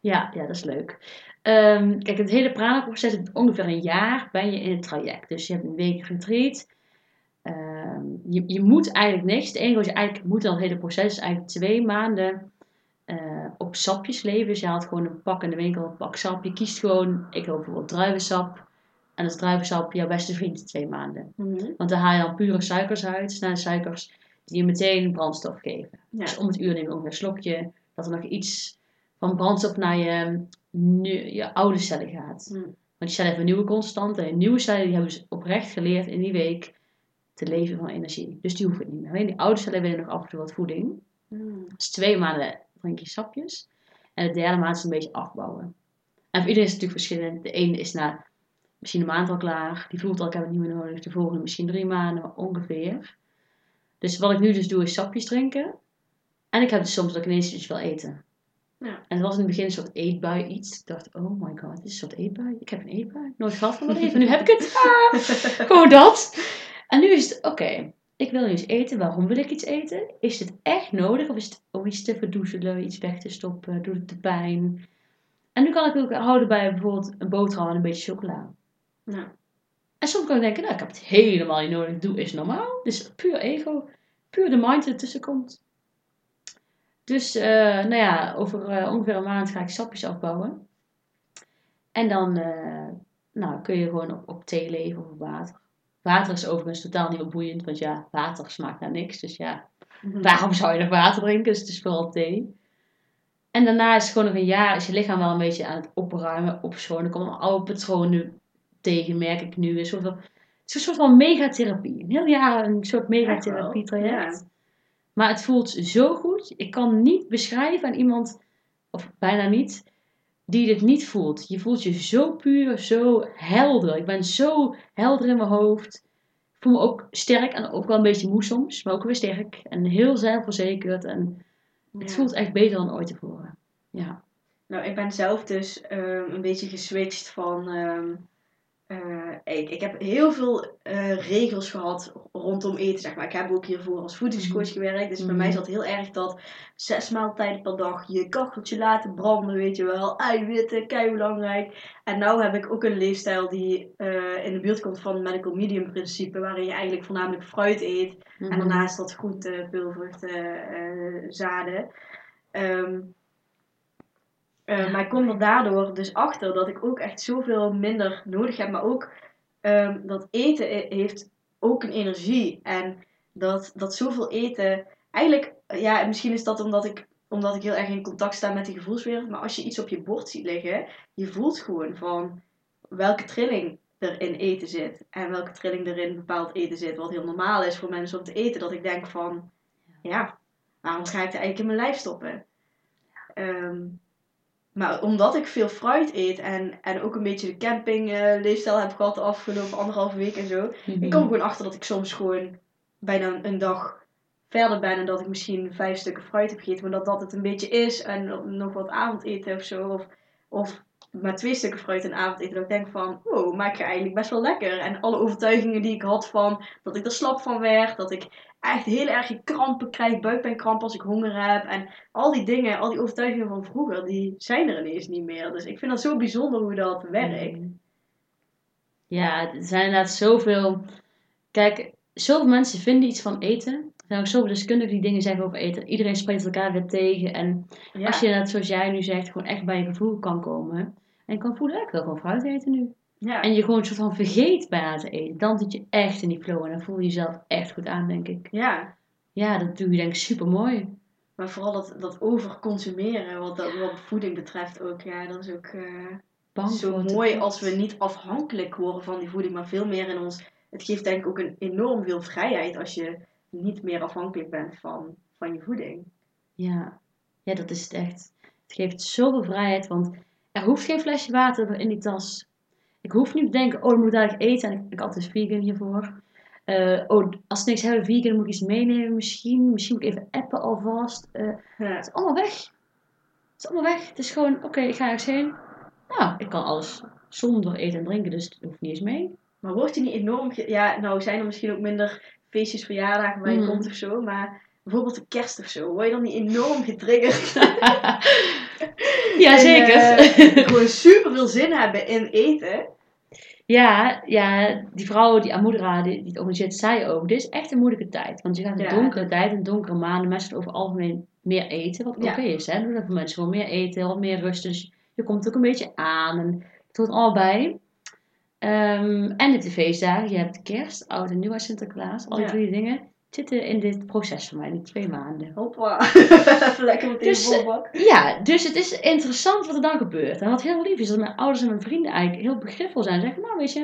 Ja, ja, dat is leuk. Ehm, kijk, het hele prana-proces, ongeveer een jaar ben je in het traject. Dus je hebt een week retreat. Je, je moet eigenlijk niks. Het enige wat je eigenlijk moet dan het hele proces is eigenlijk twee maanden eh, op sapjes leven. Dus je haalt gewoon een pak in de winkel, een pak sap. Je kiest gewoon, ik wil bijvoorbeeld druivensap. En dat is druivensap jouw beste vriend twee maanden. Want daar haal je dan pure suikers uit. Snelle suikers die je meteen brandstof geven. Ja. Dus om het uur neem je ongeveer een slokje. Dat er nog iets van brandstof naar je, nu- je oude cellen gaat. Hm. Want die cellen hebben een nieuwe constant. En nieuwe cellen die hebben dus oprecht geleerd in die week te leven van energie. Dus die hoeven het niet meer. Alleen die oude cellen willen nog af en toe wat voeding. Hmm. Dus twee maanden drink je sapjes. En de derde maand is een beetje afbouwen. En voor iedereen is het natuurlijk verschillend. De ene is na misschien een maand al klaar. Die voelt al, ik heb het niet meer nodig. De volgende misschien drie maanden maar ongeveer. Dus wat ik nu dus doe is sapjes drinken. En ik heb dus soms dat ik ineens iets wil eten. Ja. En het was in het begin een soort eetbui iets. Ik dacht, oh my god, dit is een soort eetbui. Ik heb een eetbui. Nooit gehad van mijn leven. Nu heb ik het. Ah, gewoon dat. En nu is het, oké. Ik wil nu eens eten. Waarom wil ik iets eten? Is het echt nodig? Of is het om iets te verdoezelen, iets weg te stoppen? Doet het de pijn? En nu kan ik ook houden bij bijvoorbeeld een boterham en een beetje chocola. En soms kan ik denken, nou, ik heb het helemaal niet nodig. Doe is normaal. Dus puur ego. Puur de mind die ertussen komt. Dus, eh, nou ja, over eh, ongeveer een maand ga ik sapjes afbouwen. En dan eh, nou, kun je gewoon op, op thee leven of op water. Water is overigens totaal niet meer boeiend, want ja, water smaakt naar niks. Dus ja, waarom zou je nog water drinken? Dus het is vooral thee. En daarna is het gewoon nog een jaar, is je lichaam wel een beetje aan het opruimen, opschonen. Er komen oude patronen tegen, merk ik nu. Een soort van, het is een soort van megatherapie. Een heel jaar een soort megatherapie traject. Ja. Maar het voelt zo goed. Ik kan niet beschrijven aan iemand, of bijna niet, die dit niet voelt. Je voelt je zo puur, zo helder. Ik ben zo helder in mijn hoofd. Ik voel me ook sterk en ook wel een beetje moe soms, maar ook weer sterk. En heel zelfverzekerd. En het Ja. voelt echt beter dan ooit tevoren. Ja. Nou, ik ben zelf dus ehm, een beetje geswitcht van. ehm, eh, ik, ik heb heel veel eh, regels gehad rondom eten, zeg maar. Ik heb ook hiervoor als voedingscoach Mhm. gewerkt. Dus bij Mhm. mij zat heel erg dat zes maaltijden per dag je kacheltje laten branden, weet je wel. Eiwitten, kei belangrijk. En nu heb ik ook een leefstijl die eh, in de buurt komt van het medical medium principe, waarin je eigenlijk voornamelijk fruit eet. Mhm. En daarnaast wat groente, peulvruchten, zaden. Ehm, eh, Maar ik kom er daardoor dus achter dat ik ook echt zoveel minder nodig heb. Maar ook ehm, dat eten heeft ook een energie. En dat, dat zoveel eten... Eigenlijk, ja, misschien is dat omdat ik, omdat ik heel erg in contact sta met die gevoelswereld. Maar als je iets op je bord ziet liggen, je voelt gewoon van... welke trilling er in eten zit. En welke trilling er in bepaald eten zit. Wat heel normaal is voor mensen om te eten. Dat ik denk van, ja, waarom ga ik er eigenlijk in mijn lijf stoppen? Ehm, maar omdat ik veel fruit eet en, en ook een beetje de camping eh, heb gehad de afgelopen anderhalve week en zo. Mhm. Ik kom er gewoon achter dat ik soms gewoon bijna een dag verder ben en dat ik misschien vijf stukken fruit heb gegeten, maar dat dat het een beetje is en nog wat avondeten of zo. Of, of maar twee stukken fruit en avondeten, dat ik denk van, wow, maar ik ga eigenlijk best wel lekker. En alle overtuigingen die ik had van dat ik er slap van werd, dat ik echt heel erg krampen krijg, buikpijnkrampen als ik honger heb. En al die dingen, al die overtuigingen van vroeger, die zijn er ineens niet meer. Dus ik vind dat zo bijzonder hoe dat werkt. Mhm. Ja, er zijn inderdaad zoveel. Kijk, zoveel mensen vinden iets van eten. Er zijn ook zoveel deskundigen die dingen zeggen over eten. Iedereen spreekt elkaar weer tegen. En Ja. als je net zoals jij nu zegt, gewoon echt bij je gevoel kan komen. En kan voelen, ik wil gewoon fruit eten nu. Ja. En je gewoon een soort van vergeet bijna te eten. Dan zit je echt in die flow en dan voel je jezelf echt goed aan, denk ik. ja. Ja, dat doe je denk ik super mooi. Maar vooral dat, dat overconsumeren, wat, dat, wat voeding betreft ook, ja, dat is ook Bang zo mooi als we niet afhankelijk worden van die voeding, maar veel meer in ons. Het geeft denk ik ook een enorm veel vrijheid als je niet meer afhankelijk bent van, van je voeding. Ja. ja, dat is het echt. Het geeft zoveel vrijheid, want er hoeft geen flesje water in die tas. Ik hoef niet te denken, oh, dan moet ik dadelijk eten. En ik, ik altijd vegan hiervoor. Eh, oh, als we niks hebben vegan, moet ik iets meenemen misschien. Misschien moet ik even appen alvast. Eh, Ja. het is allemaal weg. Het is allemaal weg. Het is gewoon, oké, ik ga ergens heen. Nou, ik kan alles zonder eten en drinken, dus het hoeft niet eens mee. Maar wordt je niet enorm. ge- Ja, nou zijn er misschien ook minder feestjes, verjaardagen waar je Mhm. komt of zo, maar bijvoorbeeld de kerst of zo, word je dan niet enorm getriggerd? ja, En, zeker. eh, gewoon super veel zin hebben in eten. Ja, ja, die vrouw, die Amudra, die, die het organiseert, zei ook, dit is echt een moeilijke tijd. Want je gaat in Ja. donkere tijd, in donkere maanden, mensen over het algemeen meer eten. Wat Ja. oké is, hè. Voor mensen gewoon meer eten, wat meer rust. Dus je komt ook een beetje aan en het hoort allemaal bij. Ehm, en je hebt de feestdagen, je hebt kerst, oud en nieuw en Sinterklaas. Al die Ja. drie dingen zitten in dit proces voor mij, die twee maanden. Hoppa. Lekker meteen Dus, eh, volbak. Ja, dus het is interessant wat er dan gebeurt. En wat heel lief is, dat mijn ouders en mijn vrienden eigenlijk heel begripvol zijn. Zeggen, nou weet je,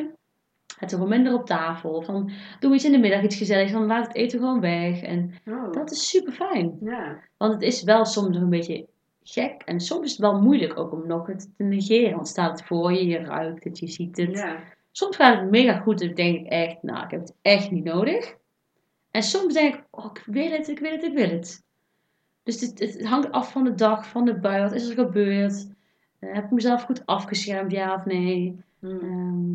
het is gewoon minder op tafel. Van, doe iets in de middag, iets gezelligs, dan laat het eten gewoon weg. En Oh. dat is super fijn. Ja. Want het is wel soms nog een beetje gek. En soms is het wel moeilijk ook om nog het te negeren. Want staat het voor je, je ruikt het, je ziet het. ja. Soms gaat het mega goed. Dan denk ik echt, nou, ik heb het echt niet nodig. En soms denk ik, oh, ik wil het, ik wil het, ik wil het. Dus het, het hangt af van de dag, van de bui. Wat is er gebeurd? Eh, heb ik mezelf goed afgeschermd, ja of nee? Hm. Ehm,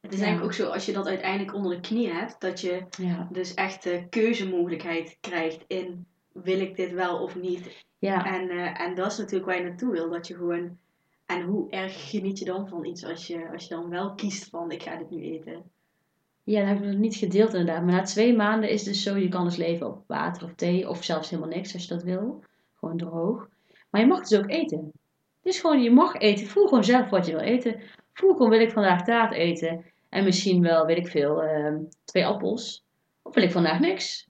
Het is Ja. eigenlijk ook zo, als je dat uiteindelijk onder de knie hebt, dat je ja. dus echt de keuzemogelijkheid krijgt in wil ik dit wel of niet. Ja. En, eh, en dat is natuurlijk waar je naartoe wil, dat je gewoon... En hoe erg geniet je dan van iets als je, als je dan wel kiest van ik ga dit nu eten? Ja, dat heb ik nog niet gedeeld inderdaad. Maar na twee maanden is het dus zo, je kan dus leven op water of thee. Of zelfs helemaal niks als je dat wil. Gewoon droog. Maar je mag dus ook eten. Dus gewoon, je mag eten. Voel gewoon zelf wat je wil eten. Voel gewoon, wil ik vandaag taart eten? En misschien wel, weet ik veel, ehm, twee appels. Of wil ik vandaag niks?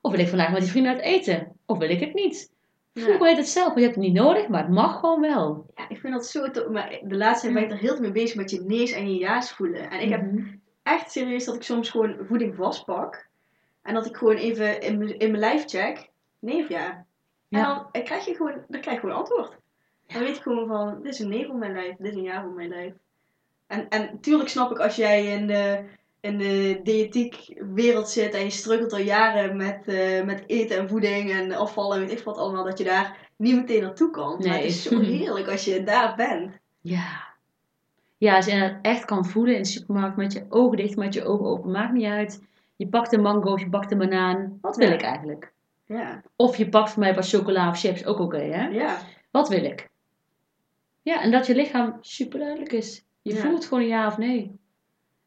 Of wil ik vandaag met die vrienden uit eten? Of wil ik het niet? Voel Ja. gewoon het zelf. want Je hebt het niet nodig, maar het mag gewoon wel. Ja, ik vind dat zo tof. Maar de laatste tijd ben ik er heel veel mee bezig met je nee's en je ja's voelen. En ik heb Mhm. Echt serieus dat ik soms gewoon voeding vastpak. En dat ik gewoon even in mijn, in mijn lijf check. Nee of ja? En Ja. dan krijg je gewoon, dan krijg je gewoon antwoord. Dan weet ik gewoon van, dit is een nee voor mijn lijf, dit is een ja voor mijn lijf. En, en tuurlijk snap ik als jij in de, in de diëtiek wereld zit en je struggelt al jaren met, eh, met eten en voeding en afvallen en weet ik wat allemaal, dat je daar niet meteen naartoe kan. Maar het is zo heerlijk als je daar bent. Ja. Ja, als je echt kan voelen in de supermarkt met je ogen dicht, met je ogen open, maakt niet uit. Je pakt een mango of je pakt een banaan. Wat wil Ja. ik eigenlijk? Ja, Of je pakt voor mij wat chocola of chips, ook oké hè? ja. Wat wil ik? Ja, en dat je lichaam super duidelijk is. Je Ja. voelt gewoon ja of nee.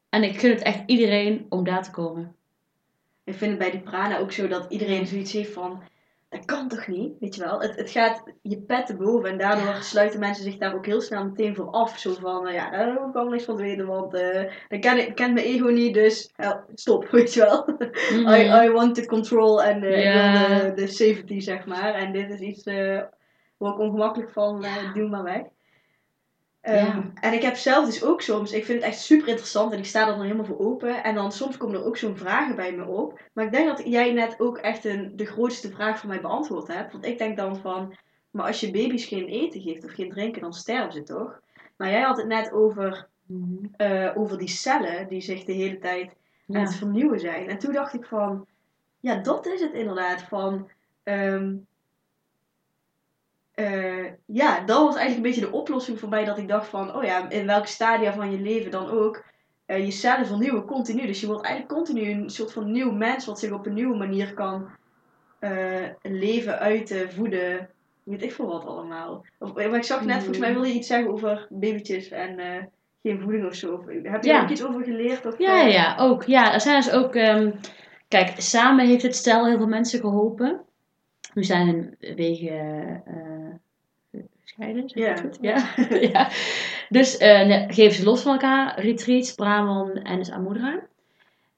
En ik gun het echt iedereen om daar te komen. Ik vind het bij die prana ook zo dat iedereen zoiets heeft van, dat kan toch niet, weet je wel. Het, het gaat je pet te boven en daardoor sluiten mensen zich daar ook heel snel meteen voor af. Zo van, nou ja, daar heb ik allemaal niks van te weten, want eh dat ken, ik, kent mijn ego niet, dus eh, stop, weet je wel. I, I want the control en eh, Mhm. Wil de, de safety, zeg maar. En dit is iets, eh word ik ongemakkelijk van, eh, Ja. doe maar weg. Ehm, Ja. En ik heb zelf dus ook soms, ik vind het echt super interessant en ik sta er dan helemaal voor open. En dan soms komen er ook zo'n vragen bij me op. Maar ik denk dat jij net ook echt een, de grootste vraag voor mij beantwoord hebt. Want ik denk dan van, maar als je baby's geen eten geeft of geen drinken, dan sterven ze toch? Maar jij had het net over, Mhm. eh, over die cellen die zich de hele tijd aan het vernieuwen zijn. En toen dacht ik van, ja, dat is het inderdaad. Van, ehm, eh, ja, dat was eigenlijk een beetje de oplossing voor mij. Dat ik dacht van, oh ja, in welke stadia van je leven dan ook. eh, je cellen vernieuwen continu. Dus je wordt eigenlijk continu een soort van nieuw mens. Wat zich op een nieuwe manier kan eh, leven, uiten, voeden. Weet ik veel wat allemaal. Of, maar ik zag net, volgens mij wilde je iets zeggen over babytjes en eh, geen voeding of zo. Heb je Ja. er ook iets over geleerd? Of, Ja, ja, eh, ook. Ja, er zijn dus ook... ehm, kijk, samen heeft het stel heel veel mensen geholpen. Nu zijn hun wegen eh, gescheiden, zeg ik Ja. het? Ja. ja. Dus eh, nee, geven ze los van elkaar. Retreats, Brahman en dus Amudra.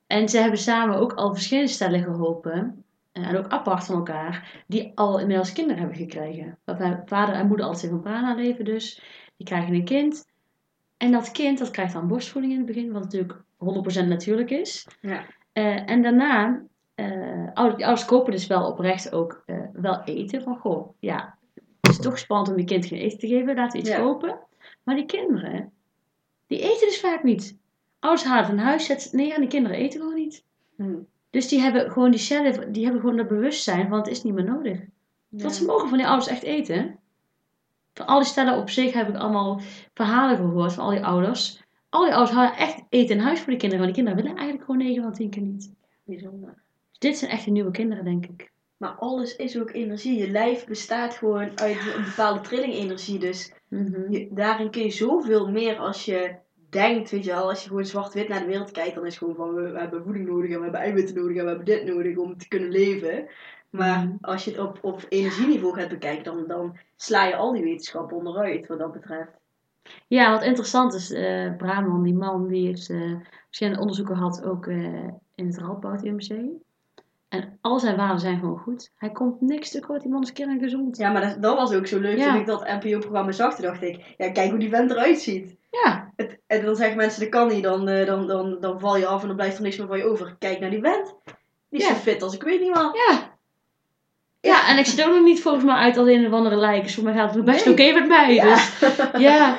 En ze hebben samen ook al verschillende stellen geholpen. eh, En ook apart van elkaar. Die al inmiddels kinderen hebben gekregen. Waarbij vader en moeder altijd van prana leven dus. Die krijgen een kind. En dat kind dat krijgt dan borstvoeding in het begin. Wat natuurlijk 100% natuurlijk is. Ja. Eh, en daarna, eh ouders, die ouders kopen dus wel oprecht ook wel eten. Van goh, ja, is toch spannend om je kind geen eten te geven. Laten we iets Ja. kopen. Maar die kinderen, die eten dus vaak niet. Ouders halen van huis, zetten het neer en die kinderen eten gewoon niet. Hm. Dus die hebben gewoon die cellen, die hebben gewoon het bewustzijn van het is niet meer nodig. Ja. Dat ze mogen van die ouders echt eten. Van al die stellen op zich heb ik allemaal verhalen gehoord van al die ouders. Al die ouders houden echt eten in huis voor die kinderen. Want die kinderen willen eigenlijk gewoon 9 van 10 keer niet. Bijzonder. Dus dit zijn echt de nieuwe kinderen, denk ik. Maar alles is ook energie. Je lijf bestaat gewoon uit een bepaalde trilling-energie. Dus Mhm. je, daarin kun je zoveel meer als je denkt. Weet je wel, als je gewoon zwart-wit naar de wereld kijkt, dan is het gewoon van we, we hebben voeding nodig en we hebben eiwitten nodig en we hebben dit nodig om te kunnen leven. Maar Mhm. als je het op, op energieniveau gaat bekijken, dan, dan sla je al die wetenschappen onderuit wat dat betreft. Ja, wat interessant is, Brahman, die man, die heeft eh, verschillende onderzoeken gehad, ook eh, in het Radboud UMC. En al zijn waarden zijn gewoon goed. Hij komt niks tekort, die man is kern gezond. Ja, maar dat, dat was ook zo leuk Ja. toen ik dat NPO-programma zag. Toen dacht ik, ja, kijk hoe die vent eruit ziet. Ja, Het, en dan zeggen mensen, dat kan niet, dan, eh, dan, dan, dan val je af en dan blijft er niks meer van je over. Kijk naar die vent. Die is Ja. zo fit als ik weet niet wat. ja. Ja, en ik zit ook nog niet volgens mij uit als een of andere lijk. Dus voor mij gaat het best Nee. oké met mij. Ja. Dus ja.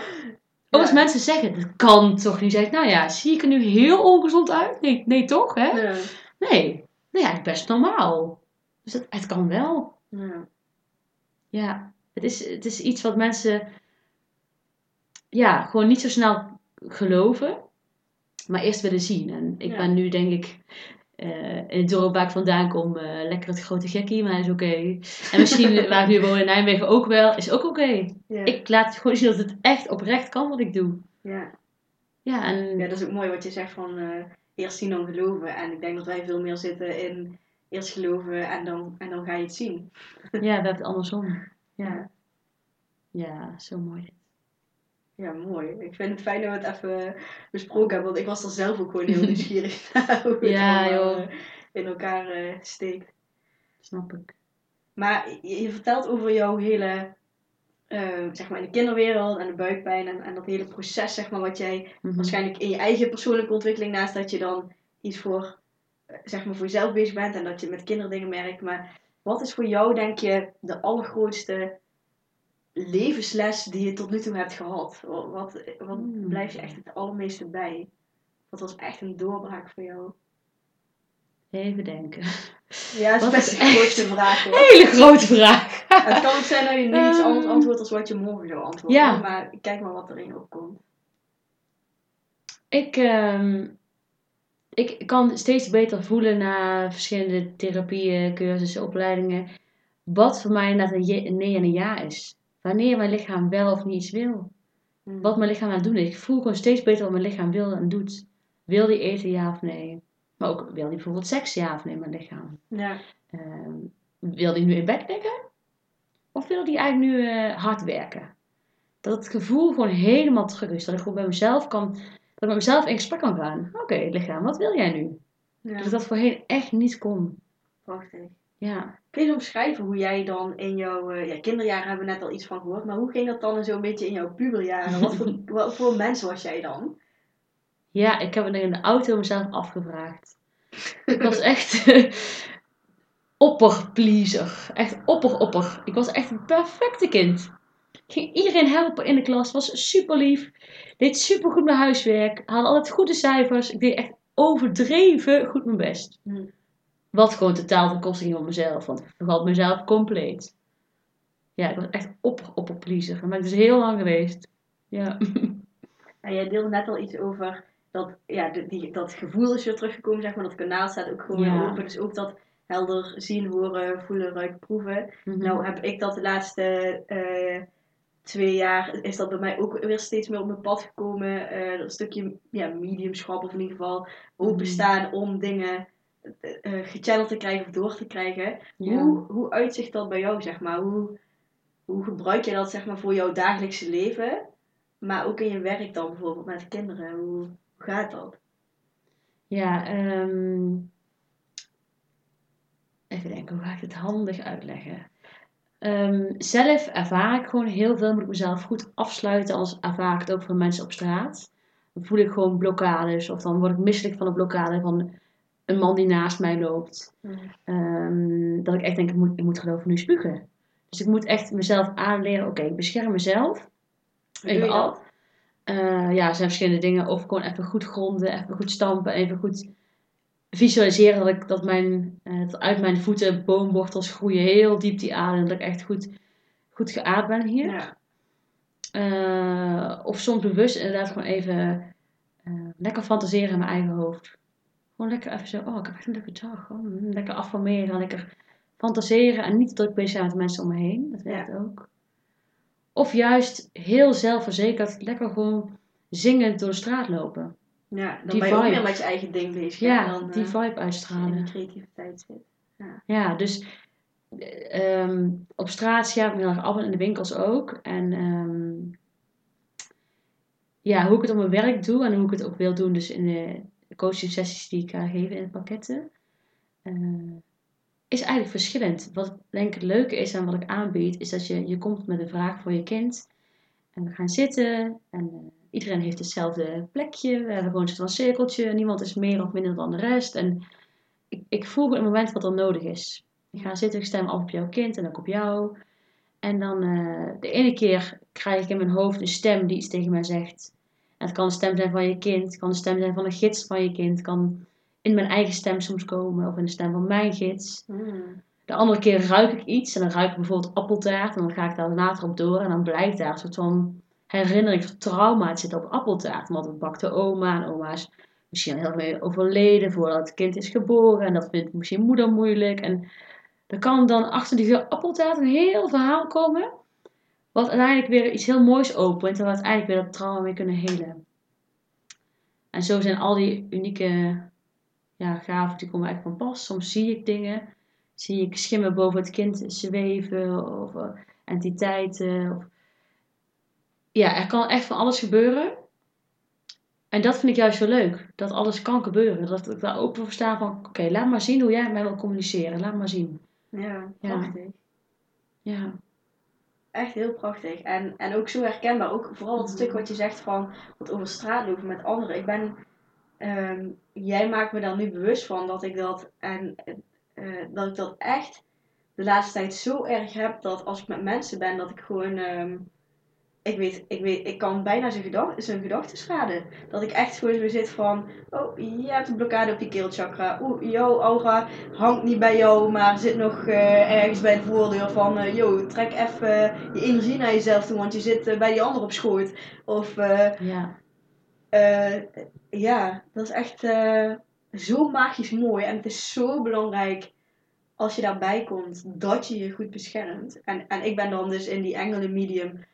Ook als mensen zeggen, dat kan toch niet. Zeg ik, nou ja, zie ik er nu heel ongezond uit? Nee, nee toch, hè? Ja. Nee. Nou ja, best normaal. Dus het, het kan wel. Ja. Ja, het is, het is iets wat mensen ja, gewoon niet zo snel geloven, maar eerst willen zien. En ik Ja. ben nu denk ik eh, in het dorp waar ik vandaan kom, eh, lekker het grote gekkie, maar is oké. En misschien waar ik nu woon in Nijmegen ook wel, is ook oké. Ja. Ik laat gewoon zien dat het echt oprecht kan wat ik doe. Ja. Ja, en ja, dat is ook mooi wat je zegt van eh, eerst zien dan geloven. En ik denk dat wij veel meer zitten in eerst geloven en dan, en dan ga je het zien. ja, we hebben het andersom. Ja, ja zo mooi. Ja, mooi. Ik vind het fijn dat we het even besproken hebben, want ik was er zelf ook gewoon heel nieuwsgierig naar hoe het Ja, allemaal, joh. eh, in elkaar eh, steekt. Snap ik. Maar je, je vertelt over jouw hele, eh, zeg maar in de kinderwereld en de buikpijn en, en dat hele proces, zeg maar, wat jij Mhm. waarschijnlijk in je eigen persoonlijke ontwikkeling, naast dat je dan iets voor, eh, zeg maar, voor jezelf bezig bent en dat je met kinderen dingen merkt. Maar wat is voor jou, denk je, de allergrootste levensles die je tot nu toe hebt gehad? Wat, wat, wat Hmm. blijft je echt het allermeeste bij? Wat was echt een doorbraak voor jou? Even denken. Ja, dat is Wat best een grootste vraag hoor. Hele grote vraag. Het kan ook zijn dat je nu iets anders antwoordt als wat je morgen zou antwoorden. Ja. Maar kijk maar wat erin opkomt. Ik, ehm, ik kan steeds beter voelen na verschillende therapieën, cursussen, opleidingen. Wat voor mij inderdaad een nee en een ja is. Wanneer mijn lichaam wel of niet iets wil. Hmm. Wat mijn lichaam aan het doen is. Ik voel gewoon steeds beter wat mijn lichaam wil en doet. Wil die eten ja of nee? Maar ook wil die bijvoorbeeld seks ja of nee, mijn lichaam. Ja. Ehm, wil die nu in bed liggen? Of wil die eigenlijk nu eh, hard werken? Dat het gevoel gewoon helemaal terug is. Dat ik gewoon bij mezelf kan, dat ik met mezelf in gesprek kan gaan. Oké, lichaam, wat wil jij nu? ja. Dat ik dat voorheen echt niet kon. Prachtig. Ja. Kun je omschrijven hoe jij dan in jouw eh, ja, kinderjaren hebben we net al iets van gehoord, maar hoe ging dat dan zo'n beetje in jouw puberjaren? Wat voor, wat voor mens was jij dan? Ja, ik heb het in de auto mezelf afgevraagd. Ik was echt opperpleaser. Echt opper-opper. Ik was echt een perfecte kind. Ik ging iedereen helpen in de klas. Was super lief. Deed super goed mijn huiswerk. Haalde altijd goede cijfers. Ik deed echt overdreven goed mijn best. Hmm. Wat gewoon totaal ten koste ging van mezelf. Want ik vergat mezelf compleet. Ja, ik was echt opper-opperpleaser. Dat ben ik dus heel lang geweest. Ja. En jij deelde net al iets over dat, ja, die, dat gevoel is weer teruggekomen, zeg maar. Dat kanaal staat ook gewoon Ja. weer open. Dus ook dat helder zien, horen, voelen, ruiken, proeven. Mhm. Nou heb ik dat de laatste eh, twee jaar, is dat bij mij ook weer steeds meer op mijn pad gekomen. Eh, dat stukje ja, mediumschap of in ieder geval openstaan om dingen eh, gechanneld te krijgen of door te krijgen. Ja. Hoe, hoe uitzicht dat bij jou, zeg maar? Hoe, hoe gebruik je dat, zeg maar, voor jouw dagelijkse leven? Maar ook in je werk dan bijvoorbeeld met kinderen. Hoe, hoe gaat dat? Ja, ehm, even denken, hoe ga ik het handig uitleggen? Ehm, zelf ervaar ik gewoon heel veel, moet ik mezelf goed afsluiten, anders ervaar ik het ook van mensen op straat. Dan voel ik gewoon blokkades, of dan word ik misselijk van een blokkade van een man die naast mij loopt. Ehm, dat ik echt denk, ik moet, ik moet geloof nu spugen. Dus ik moet echt mezelf aanleren, oké, ik bescherm mezelf. Even al- dat? eh, ja, er zijn verschillende dingen. Of gewoon even goed gronden, even goed stampen, even goed visualiseren dat, ik, dat, mijn, eh, dat uit mijn voeten boomwortels groeien. Heel diep die adem, dat ik echt goed, goed geaard ben hier. Ja. Eh, of soms bewust inderdaad gewoon even eh, lekker fantaseren in mijn eigen hoofd. Gewoon lekker even zo, oh ik heb echt een leuke dag. Oh, mm, lekker affirmeren, lekker fantaseren en niet te druk bezig zijn met mensen om me heen. Dat werkt ook. Of juist heel zelfverzekerd, lekker gewoon zingend door de straat lopen. Ja, dan Die ben je ook vibe. meer met je eigen ding bezig. Ja, dan, die eh, vibe uitstralen. die creativiteit zit. Ja, dus eh, ehm, op straat scherp ik heel erg af en in de winkels ook. En ehm, ja, hoe ik het op mijn werk doe en hoe ik het ook wil doen, dus in de coaching sessies die ik ga geven in de pakketten, eh, is eigenlijk verschillend. Wat denk ik het leuke is en wat ik aanbied, is dat je, je komt met een vraag voor je kind. En we gaan zitten en eh, iedereen heeft hetzelfde plekje. We hebben gewoon een cirkeltje. Niemand is meer of minder dan de rest. En ik, ik voel op het moment wat er nodig is. Ik ga zitten, ik stem af op jouw kind en ook op jou. En dan eh, de ene keer krijg ik in mijn hoofd een stem die iets tegen mij zegt. En het kan een stem zijn van je kind, het kan een stem zijn van een gids van je kind, het kan in mijn eigen stem soms komen of in de stem van mijn gids. Hmm. De andere keer ruik ik iets en dan ruik ik bijvoorbeeld appeltaart en dan ga ik daar later op door en dan blijkt daar een soort van herinnering of trauma te zitten op appeltaart. Want het bakte oma en oma is misschien heel mee overleden voordat het kind is geboren en dat vindt misschien moeder moeilijk. En er kan dan achter die geur appeltaart een heel verhaal komen wat uiteindelijk weer iets heel moois opent en we uiteindelijk weer dat trauma mee kunnen helen. En zo zijn al die unieke ja, gaven die komen eigenlijk van pas. Soms zie ik dingen zie ik schimmen boven het kind zweven of entiteiten. Of... Ja, er kan echt van alles gebeuren. En dat vind ik juist zo leuk. Dat alles kan gebeuren. Dat ik daar open voor sta van, oké, laat maar zien hoe jij met mij wil communiceren. Laat maar zien. Ja, Ja. prachtig. Ja, Echt heel prachtig. En, en ook zo herkenbaar. Ook vooral het stuk wat je zegt van wat over straat lopen met anderen. Ik ben, ehm, jij maakt me daar nu bewust van dat ik dat en eh, dat ik dat echt de laatste tijd zo erg heb dat als ik met mensen ben dat ik gewoon ehm, ik weet, ik weet, ik kan bijna zijn, gedacht, zijn gedachten schaden. Dat ik echt gewoon zo zit van, oh, je hebt een blokkade op je keelchakra. Oeh, jouw aura hangt niet bij jou, maar zit nog eh, ergens bij de voordeur van, eh yo, trek even je energie naar jezelf toe, want je zit eh, bij die ander op schoot. Of, ja, ja, dat is echt zo magisch mooi. En het is zo belangrijk als je daarbij komt, dat je je goed beschermt. En, en ik ben dan dus in die engelen medium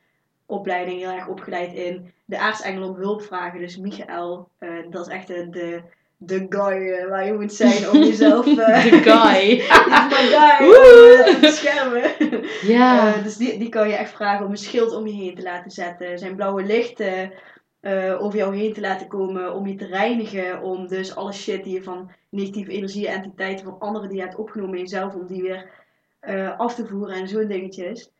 opleiding heel erg opgeleid in de aartsengel om hulp vragen. Dus Michael, eh, dat is echt de, de, de guy eh, waar je moet zijn om jezelf... eh, de guy. My guy om te beschermen. Ja, dus die, die kan je echt vragen om een schild om je heen te laten zetten. Zijn blauwe licht eh, over jou heen te laten komen, om je te reinigen, om dus alle shit die je van negatieve energie, entiteiten van anderen die je hebt opgenomen in jezelf, om die weer af te voeren en zo'n dingetjes.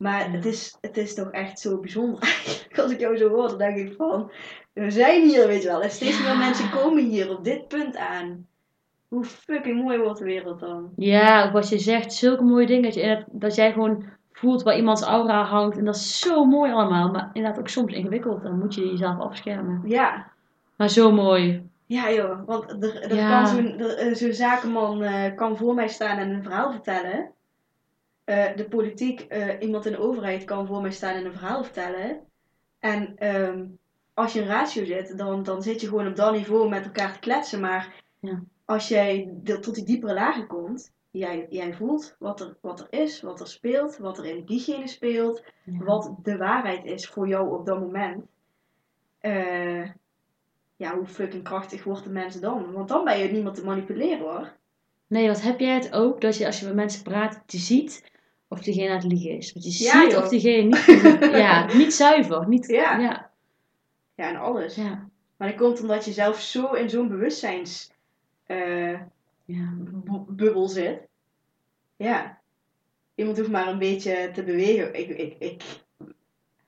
Maar het, is, het is toch echt zo bijzonder eigenlijk. Als ik jou zo hoor, dan denk ik van, we zijn hier, weet je wel. En steeds Ja. meer mensen komen hier op dit punt aan. Hoe fucking mooi wordt de wereld dan? Ja, ook wat je zegt, zulke mooie dingen. Dat, je, dat jij gewoon voelt waar iemands aura hangt. En dat is zo mooi allemaal. Maar inderdaad ook soms ingewikkeld. Dan moet je jezelf afschermen. Ja, Maar zo mooi. Ja joh, want er, er Ja. kan zo'n eh, zo'n zakenman eh, kan voor mij staan en een verhaal vertellen. Eh, de politiek, eh, iemand in de overheid kan voor mij staan en een verhaal vertellen. En ehm, als je in ratio zit, dan, dan zit je gewoon op dat niveau met elkaar te kletsen. Maar Ja. als jij de- tot die diepere lagen komt, jij, jij voelt wat er, wat er is, wat er speelt, wat er in diegene speelt, Ja. wat de waarheid is voor jou op dat moment. Eh, ja, hoe fucking krachtig wordt de mensen dan? Want dan ben je niemand te manipuleren hoor. Nee, wat heb jij het ook? Dat je als je met mensen praat, je ziet of diegene aan het liegen is. Want je Ja, ziet joh. of diegene niet, ja, niet zuiver. Niet, Ja. ja. Ja, en alles. Ja. Maar dat komt omdat je zelf zo in zo'n bewustzijns eh, bubbel zit. Ja. Iemand hoeft maar een beetje te bewegen. Ik, ik, ik...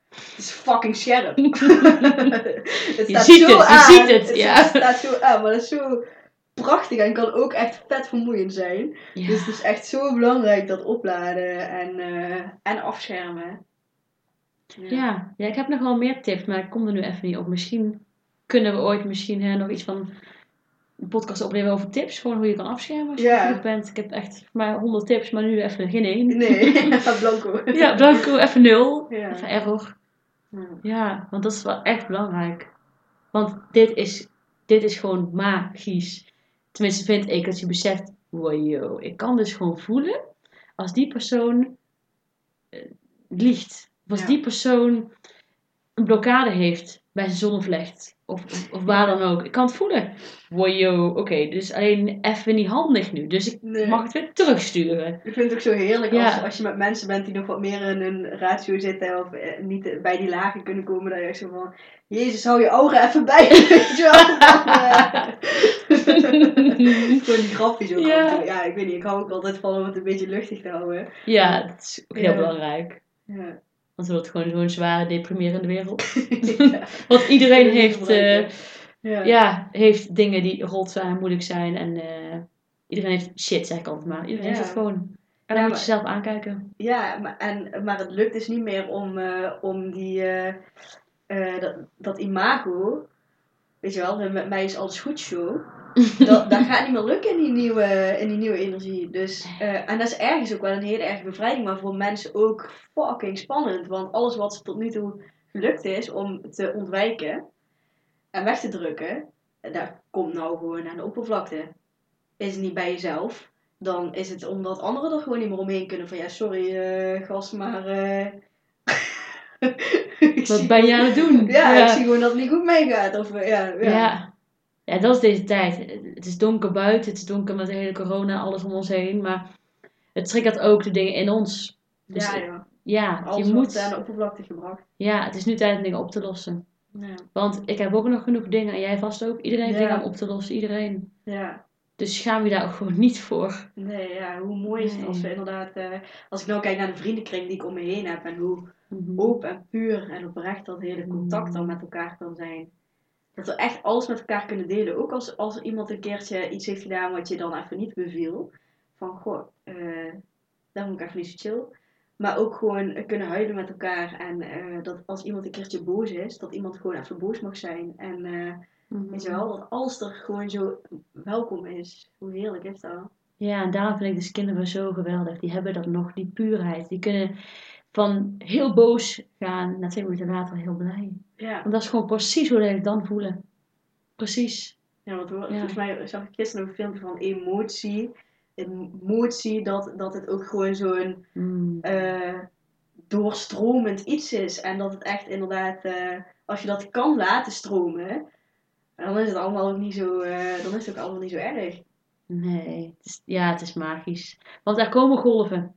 Het is fucking scherp. het Je ziet zo het, je ziet het, ja. Het staat zo aan, maar dat is zo prachtig en kan ook echt vet vermoeiend zijn. Ja. Dus het is echt zo belangrijk dat opladen en, eh, en afschermen. Ja. ja, ik heb nog wel meer tips, maar ik kom er nu even niet op. Misschien kunnen we ooit misschien hè, nog iets van een podcast opnemen over tips. Gewoon hoe je kan afschermen als je Ja. bent. Ik heb echt maar 100 tips, maar nu even geen één. Nee, blanco. Ja, blanco, even nul. Ja. Even error. Ja. Ja, want dat is wel echt belangrijk. Want dit is, dit is gewoon magisch. Tenminste vind ik dat je beseft, wow, ik kan dus gewoon voelen als die persoon eh, liegt. Of als Ja. die persoon een blokkade heeft bij zijn zonnevlecht. Of, of, of waar dan ook. Ik kan het voelen. Wow, oké, dus alleen even niet handig nu. Dus ik Nee. mag het weer terugsturen. Ik vind het ook zo heerlijk Ja. als, als je met mensen bent die nog wat meer in een ratio zitten of eh, niet bij die lagen kunnen komen. Dat je echt zo van, Jezus, hou je aura even bij. Weet je wel? Gewoon die grapjes ook. Ja. ja, ik weet niet. Ik hou ook altijd van om het een beetje luchtig te houden. Ja, dat is ook heel Ja. belangrijk. Ja. Want het wordt gewoon zo'n zware, deprimerende wereld. Ja. Want iedereen heeft, eh, ja. ja, heeft dingen die rot zijn, moeilijk zijn. En eh, iedereen heeft shit, zeg ik altijd maar. Iedereen heeft het gewoon. En dan moet maar- je zelf aankijken. Ja, maar, en, maar het lukt dus niet meer om, eh, om die, dat, dat imago, weet je wel, de met mij is alles goed show, dat, dat gaat niet meer lukken in die nieuwe, in die nieuwe energie. Dus, eh, en dat is ergens ook wel een hele erge bevrijding, maar voor mensen ook fucking spannend. Want alles wat ze tot nu toe gelukt is om te ontwijken en weg te drukken, dat komt nou gewoon aan de oppervlakte. Is het niet bij jezelf, dan is het omdat anderen er gewoon niet meer omheen kunnen. Van ja, sorry eh, gast, maar... eh, Wat ben je aan het doen? Ja, ja. ik zie gewoon dat het niet goed meegaat. Of, ja, ja. Ja. Ja, dat is deze tijd. Het is donker buiten, het is donker met de hele corona, alles om ons heen. Maar het triggert ook de dingen in ons. Dus ja, ik- ja. Ja, Alles je moet, aan de oppervlakte gebracht. ja, het is nu tijd om dingen op te lossen. Ja. Want ik heb ook nog genoeg dingen, en jij vast ook. Iedereen heeft Ja. dingen om op te lossen, iedereen. ja. Dus schaam je daar ook gewoon niet voor. Nee, ja, hoe mooi is het als we inderdaad... eh, als ik nou kijk naar de vriendenkring die ik om me heen heb. En hoe Mhm. open en puur en oprecht dat hele contact dan met elkaar kan zijn. Dat we echt alles met elkaar kunnen delen. Ook als, als iemand een keertje iets heeft gedaan wat je dan even niet beviel. Van, goh, eh dat vond ik even niet zo chill. Maar ook gewoon kunnen huilen met elkaar. En eh, dat als iemand een keertje boos is, dat iemand gewoon even boos mag zijn. En eh, Mhm. weet je wel, dat alles er gewoon zo welkom is. Hoe heerlijk is dat? Ja, en daarom vind ik dus kinderen zo geweldig. Die hebben dat nog, die puurheid. Die kunnen van heel boos gaan naar twee minuten later heel blij. Ja, Want dat is gewoon precies hoe ik dan voelen. Precies. ja want Ja. volgens mij zag ik gisteren een filmpje van emotie. Emotie, dat, dat het ook gewoon zo'n Mm. eh, doorstromend iets is. En dat het echt inderdaad, eh, als je dat kan laten stromen, dan is het allemaal ook niet zo, eh, dan is het ook allemaal niet zo erg. Nee, het is, ja, het is magisch. Want daar komen golven.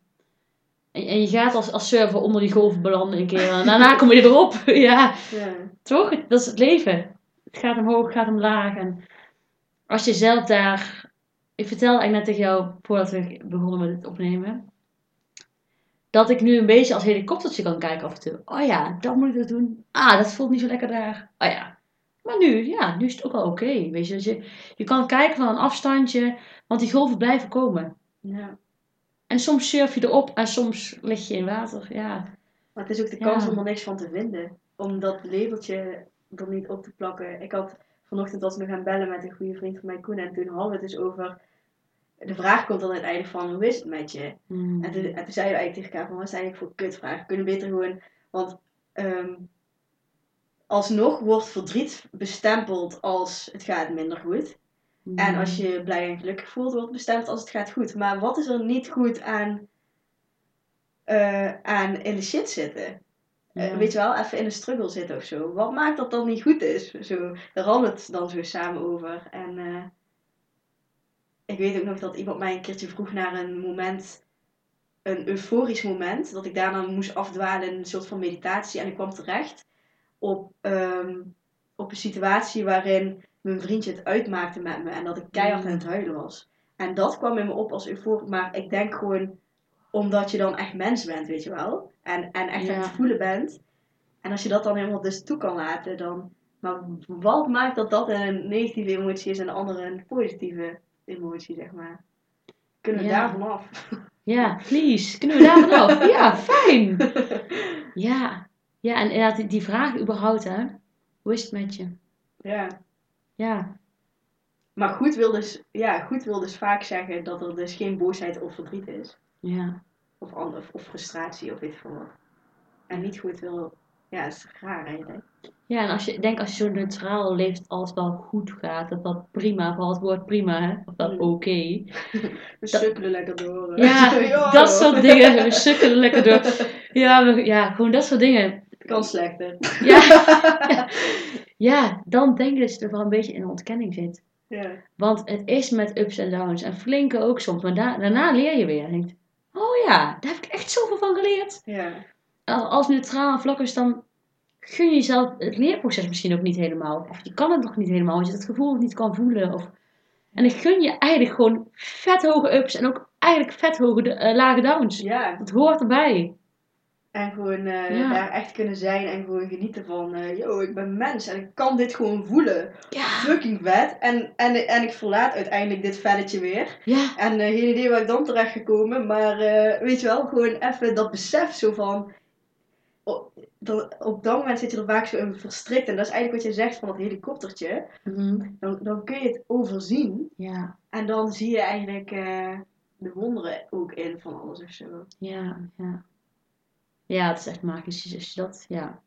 En, en je gaat als, als surfer onder die golven belanden een keer. En daarna kom je erop. ja, Ja. toch? Dat is het leven. Het gaat omhoog, het gaat omlaag. En als je zelf daar... Ik vertelde eigenlijk net tegen jou, voordat we begonnen met het opnemen... Dat ik nu een beetje als helikoptertje kan kijken af en toe. Oh ja, dat moet ik dat doen. Ah, dat voelt niet zo lekker daar. Oh ja. Maar nu, ja, nu is het ook wel oké. Weet je, dat je, je kan kijken van een afstandje, want die golven blijven komen. ja. En soms surf je erop en soms lig je in water. Ja, Maar het is ook de Ja. kans om er niks van te vinden. Om dat labeltje er niet op te plakken. Ik had vanochtend was nog gaan bellen met een goede vriend van mij, Koen. En toen hadden we het dus over... De vraag komt dan uiteindelijk van, hoe is het met je? Hmm. En toen, en toen zeiden we eigenlijk tegen elkaar van, wat is eigenlijk voor kutvraag? We kunnen beter gewoon... Want ehm, alsnog wordt verdriet bestempeld als het gaat minder goed. En als je blij en gelukkig voelt, wordt bestemd als het gaat goed. Maar wat is er niet goed aan, eh, aan in de shit zitten? Eh, Ja. weet je wel, even in een struggle zitten of zo. Wat maakt dat dan niet goed is? Zo, daar hadden het dan zo samen over. En eh, ik weet ook nog dat iemand mij een keertje vroeg naar een moment, een euforisch moment. Dat ik daarna moest afdwalen in een soort van meditatie. En ik kwam terecht op, ehm, op een situatie waarin mijn vriendje het uitmaakte met me. En dat ik keihard Mm. aan het huilen was. En dat kwam in me op als euforisch. Maar ik denk gewoon omdat je dan echt mens bent, weet je wel. En, en echt aan het voelen bent. En als je dat dan helemaal dus toe kan laten, dan... Maar wat maakt dat dat een negatieve emotie is en de andere een positieve emotie, zeg maar? Kunnen we Ja. daar vanaf? Ja, please. Kunnen we daar vanaf? ja, fijn. Ja. Ja, en inderdaad, die vraag überhaupt, hè. Hoe is het met je? ja. Ja. Maar goed wil, dus, ja, goed wil dus vaak zeggen dat er dus geen boosheid of verdriet is. Ja. Of, ander, of frustratie of weet ik veel wat. En niet goed wil... Ja, is raar eigenlijk. Ja, en als je, denk als je zo neutraal leeft, dat alles wel goed gaat, dat dat prima, vooral het woord prima, hè. Of dat Mm. oké. We sukkelen lekker door. Ja, dat soort dingen. We sukkelen lekker door. Ja, we- ja, gewoon dat soort dingen. Kan slechter. Ja. ja. Ja, dan denk ik dat je toch wel een beetje in ontkenning zit. Ja. Want het is met ups en downs. En flinke ook soms. Maar da- daarna leer je weer. En denkt, oh ja, daar heb ik echt zoveel van geleerd. Ja. Als, als neutraal en vlak is, dan gun je jezelf het leerproces misschien ook niet helemaal. Of je kan het nog niet helemaal, want je dat gevoel niet kan voelen. Of... En ik gun je eigenlijk gewoon vet hoge ups en ook eigenlijk vet hoge eh, lage downs. ja. Dat hoort erbij. En gewoon eh, Ja. daar echt kunnen zijn en gewoon genieten van, eh, yo, ik ben mens en ik kan dit gewoon voelen. Ja. Fucking vet. En, en, en ik verlaat uiteindelijk dit velletje weer. Ja. En eh, geen idee waar ik dan terecht gekomen, maar weet je wel, gewoon even dat besef zo van. Op, dan, op dat moment zit je er vaak zo in verstrikt. En dat is eigenlijk wat je zegt van dat helikoptertje. Mhm. Dan, dan kun je het overzien. Ja. En dan zie je eigenlijk de wonderen ook in van alles of zo. Ja, ja. Ja, het is echt magisch als je dat, ja.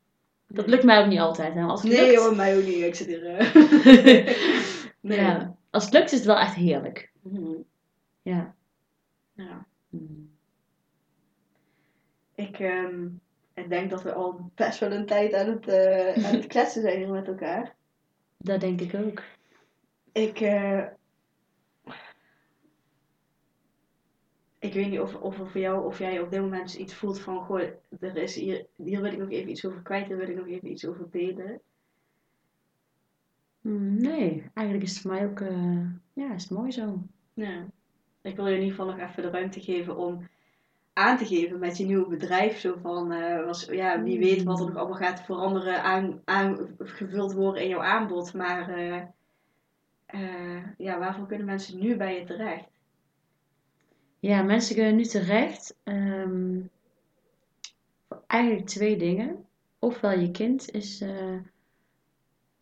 Dat lukt mij ook niet altijd, hè. Als het Nee lukt, hoor, mij ook niet. Ik zit hier. eh. nee. ja. Als het lukt is het wel echt heerlijk. Mhm. Ja. Ja. Mm. Ik, ehm, ik denk dat we al best wel een tijd aan het, eh, aan het kletsen zijn met elkaar. Dat denk ik ook. Ik, eh, ik weet niet of, of voor jou of jij op dit moment iets voelt van, goh, er is hier, hier wil ik nog even iets over kwijt, hier wil ik nog even iets over delen. Mm, Nee, eigenlijk is het voor mij ook, eh, ja, is het mooi zo. Ja. Ik wil je in ieder geval nog even de ruimte geven om aan te geven met je nieuwe bedrijf. Zo van, eh, was, ja, wie weet wat er nog allemaal gaat veranderen, aan, aangevuld worden in jouw aanbod. Maar eh, ja, waarvoor kunnen mensen nu bij je terecht? Ja, mensen kunnen nu terecht ehm, voor eigenlijk twee dingen. Ofwel je kind is, eh,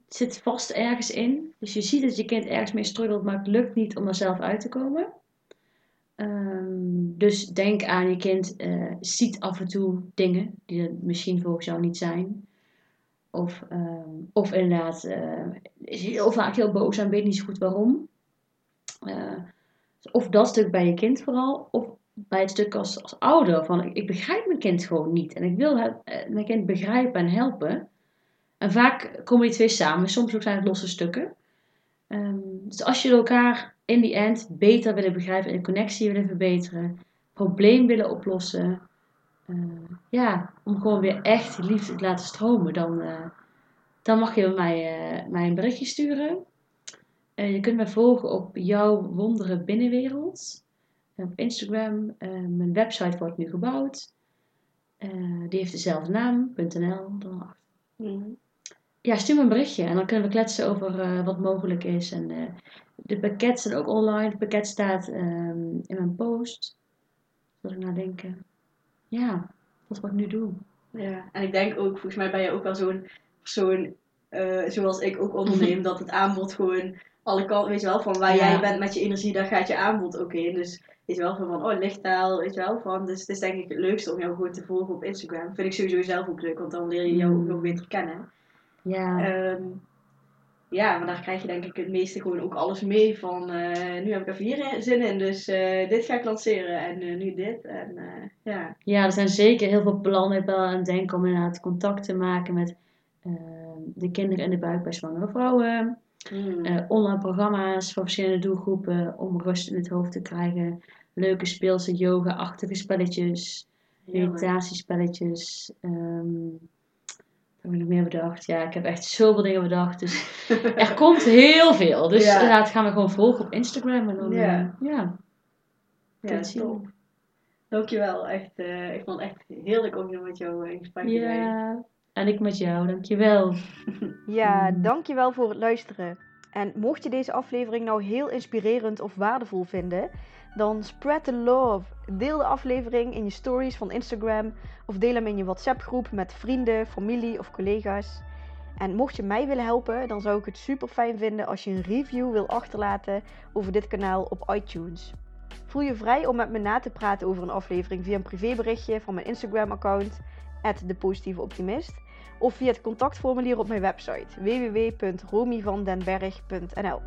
zit vast ergens in. Dus je ziet dat je kind ergens mee struggelt, maar het lukt niet om er zelf uit te komen. Ehm, dus denk aan je kind eh, ziet af en toe dingen die er misschien volgens jou niet zijn. Of, ehm, of inderdaad eh, is heel vaak heel boos en weet niet zo goed waarom. Eh, of dat stuk bij je kind vooral, of bij het stuk als, als ouder. Van ik, begrijp mijn kind gewoon niet. En ik wil eh, mijn kind begrijpen en helpen. En vaak komen die twee samen, soms ook zijn het losse stukken. Ehm, dus als je elkaar in die end beter willen begrijpen en de connectie willen verbeteren, probleem willen oplossen, eh, ja, om gewoon weer echt liefde te laten stromen, dan, eh, dan mag je mij, eh, mij een berichtje sturen. Eh, je kunt me volgen op jouw wondere binnenwereld. Op Instagram. Eh, mijn website wordt nu gebouwd. Eh, die heeft dezelfde naam, .nl. Dan Mhm. ja, stuur me een berichtje en dan kunnen we kletsen over eh, wat mogelijk is. En eh, de pakket staat ook online. Het pakket staat ehm, in mijn post. Zal ik nadenken. Ja, dat wat ik nu doe. Ja, en ik denk ook, volgens mij ben je ook wel zo'n persoon, eh, zoals ik ook onderneem, dat het aanbod gewoon alle kanten, weet je wel, van waar Ja. jij bent met je energie, daar gaat je aanbod ook in. Dus weet je wel, van, van oh, lichttaal, weet je wel, van, dus het is denk ik het leukste om jou gewoon te volgen op Instagram. Vind ik sowieso zelf ook leuk, want dan leer je jou ook Mm. nog beter kennen. Ja, Ehm, ja, maar daar krijg je denk ik het meeste gewoon ook alles mee van, eh, nu heb ik even hier zin in, dus eh, dit ga ik lanceren en eh, nu dit. En ja, ja, er zijn zeker heel veel plannen. Aan het denken om inderdaad contact te maken met ehm, de kinderen in de buik bij zwangere vrouwen. Mm. Eh, online programma's voor verschillende doelgroepen om rust in het hoofd te krijgen. Leuke speelse yoga-achtige spelletjes. Meditatiespelletjes. wat heb ik nog meer bedacht? Ja, ik heb echt zoveel dingen bedacht. Dus er komt heel veel. Dus Ja. inderdaad, gaan we gewoon volgen op Instagram. En dan, Ja. ja. ja, Ja, top. Dankjewel. Echt, eh, ik vond het echt heerlijk om hier met jou in gesprek te zijn. ja. En ik met jou, dankjewel. Ja, Mm. dankjewel voor het luisteren. En mocht je deze aflevering nou heel inspirerend of waardevol vinden, dan spread the love. Deel de aflevering in je stories van Instagram of deel hem in je WhatsApp groep met vrienden, familie of collega's. En mocht je mij willen helpen, dan zou ik het super fijn vinden als je een review wil achterlaten over dit kanaal op iTunes. Voel je vrij om met me na te praten over een aflevering via een privéberichtje van mijn Instagram account, @depositieveoptimist of via het contactformulier op mijn website www.romyvandenberg.nl.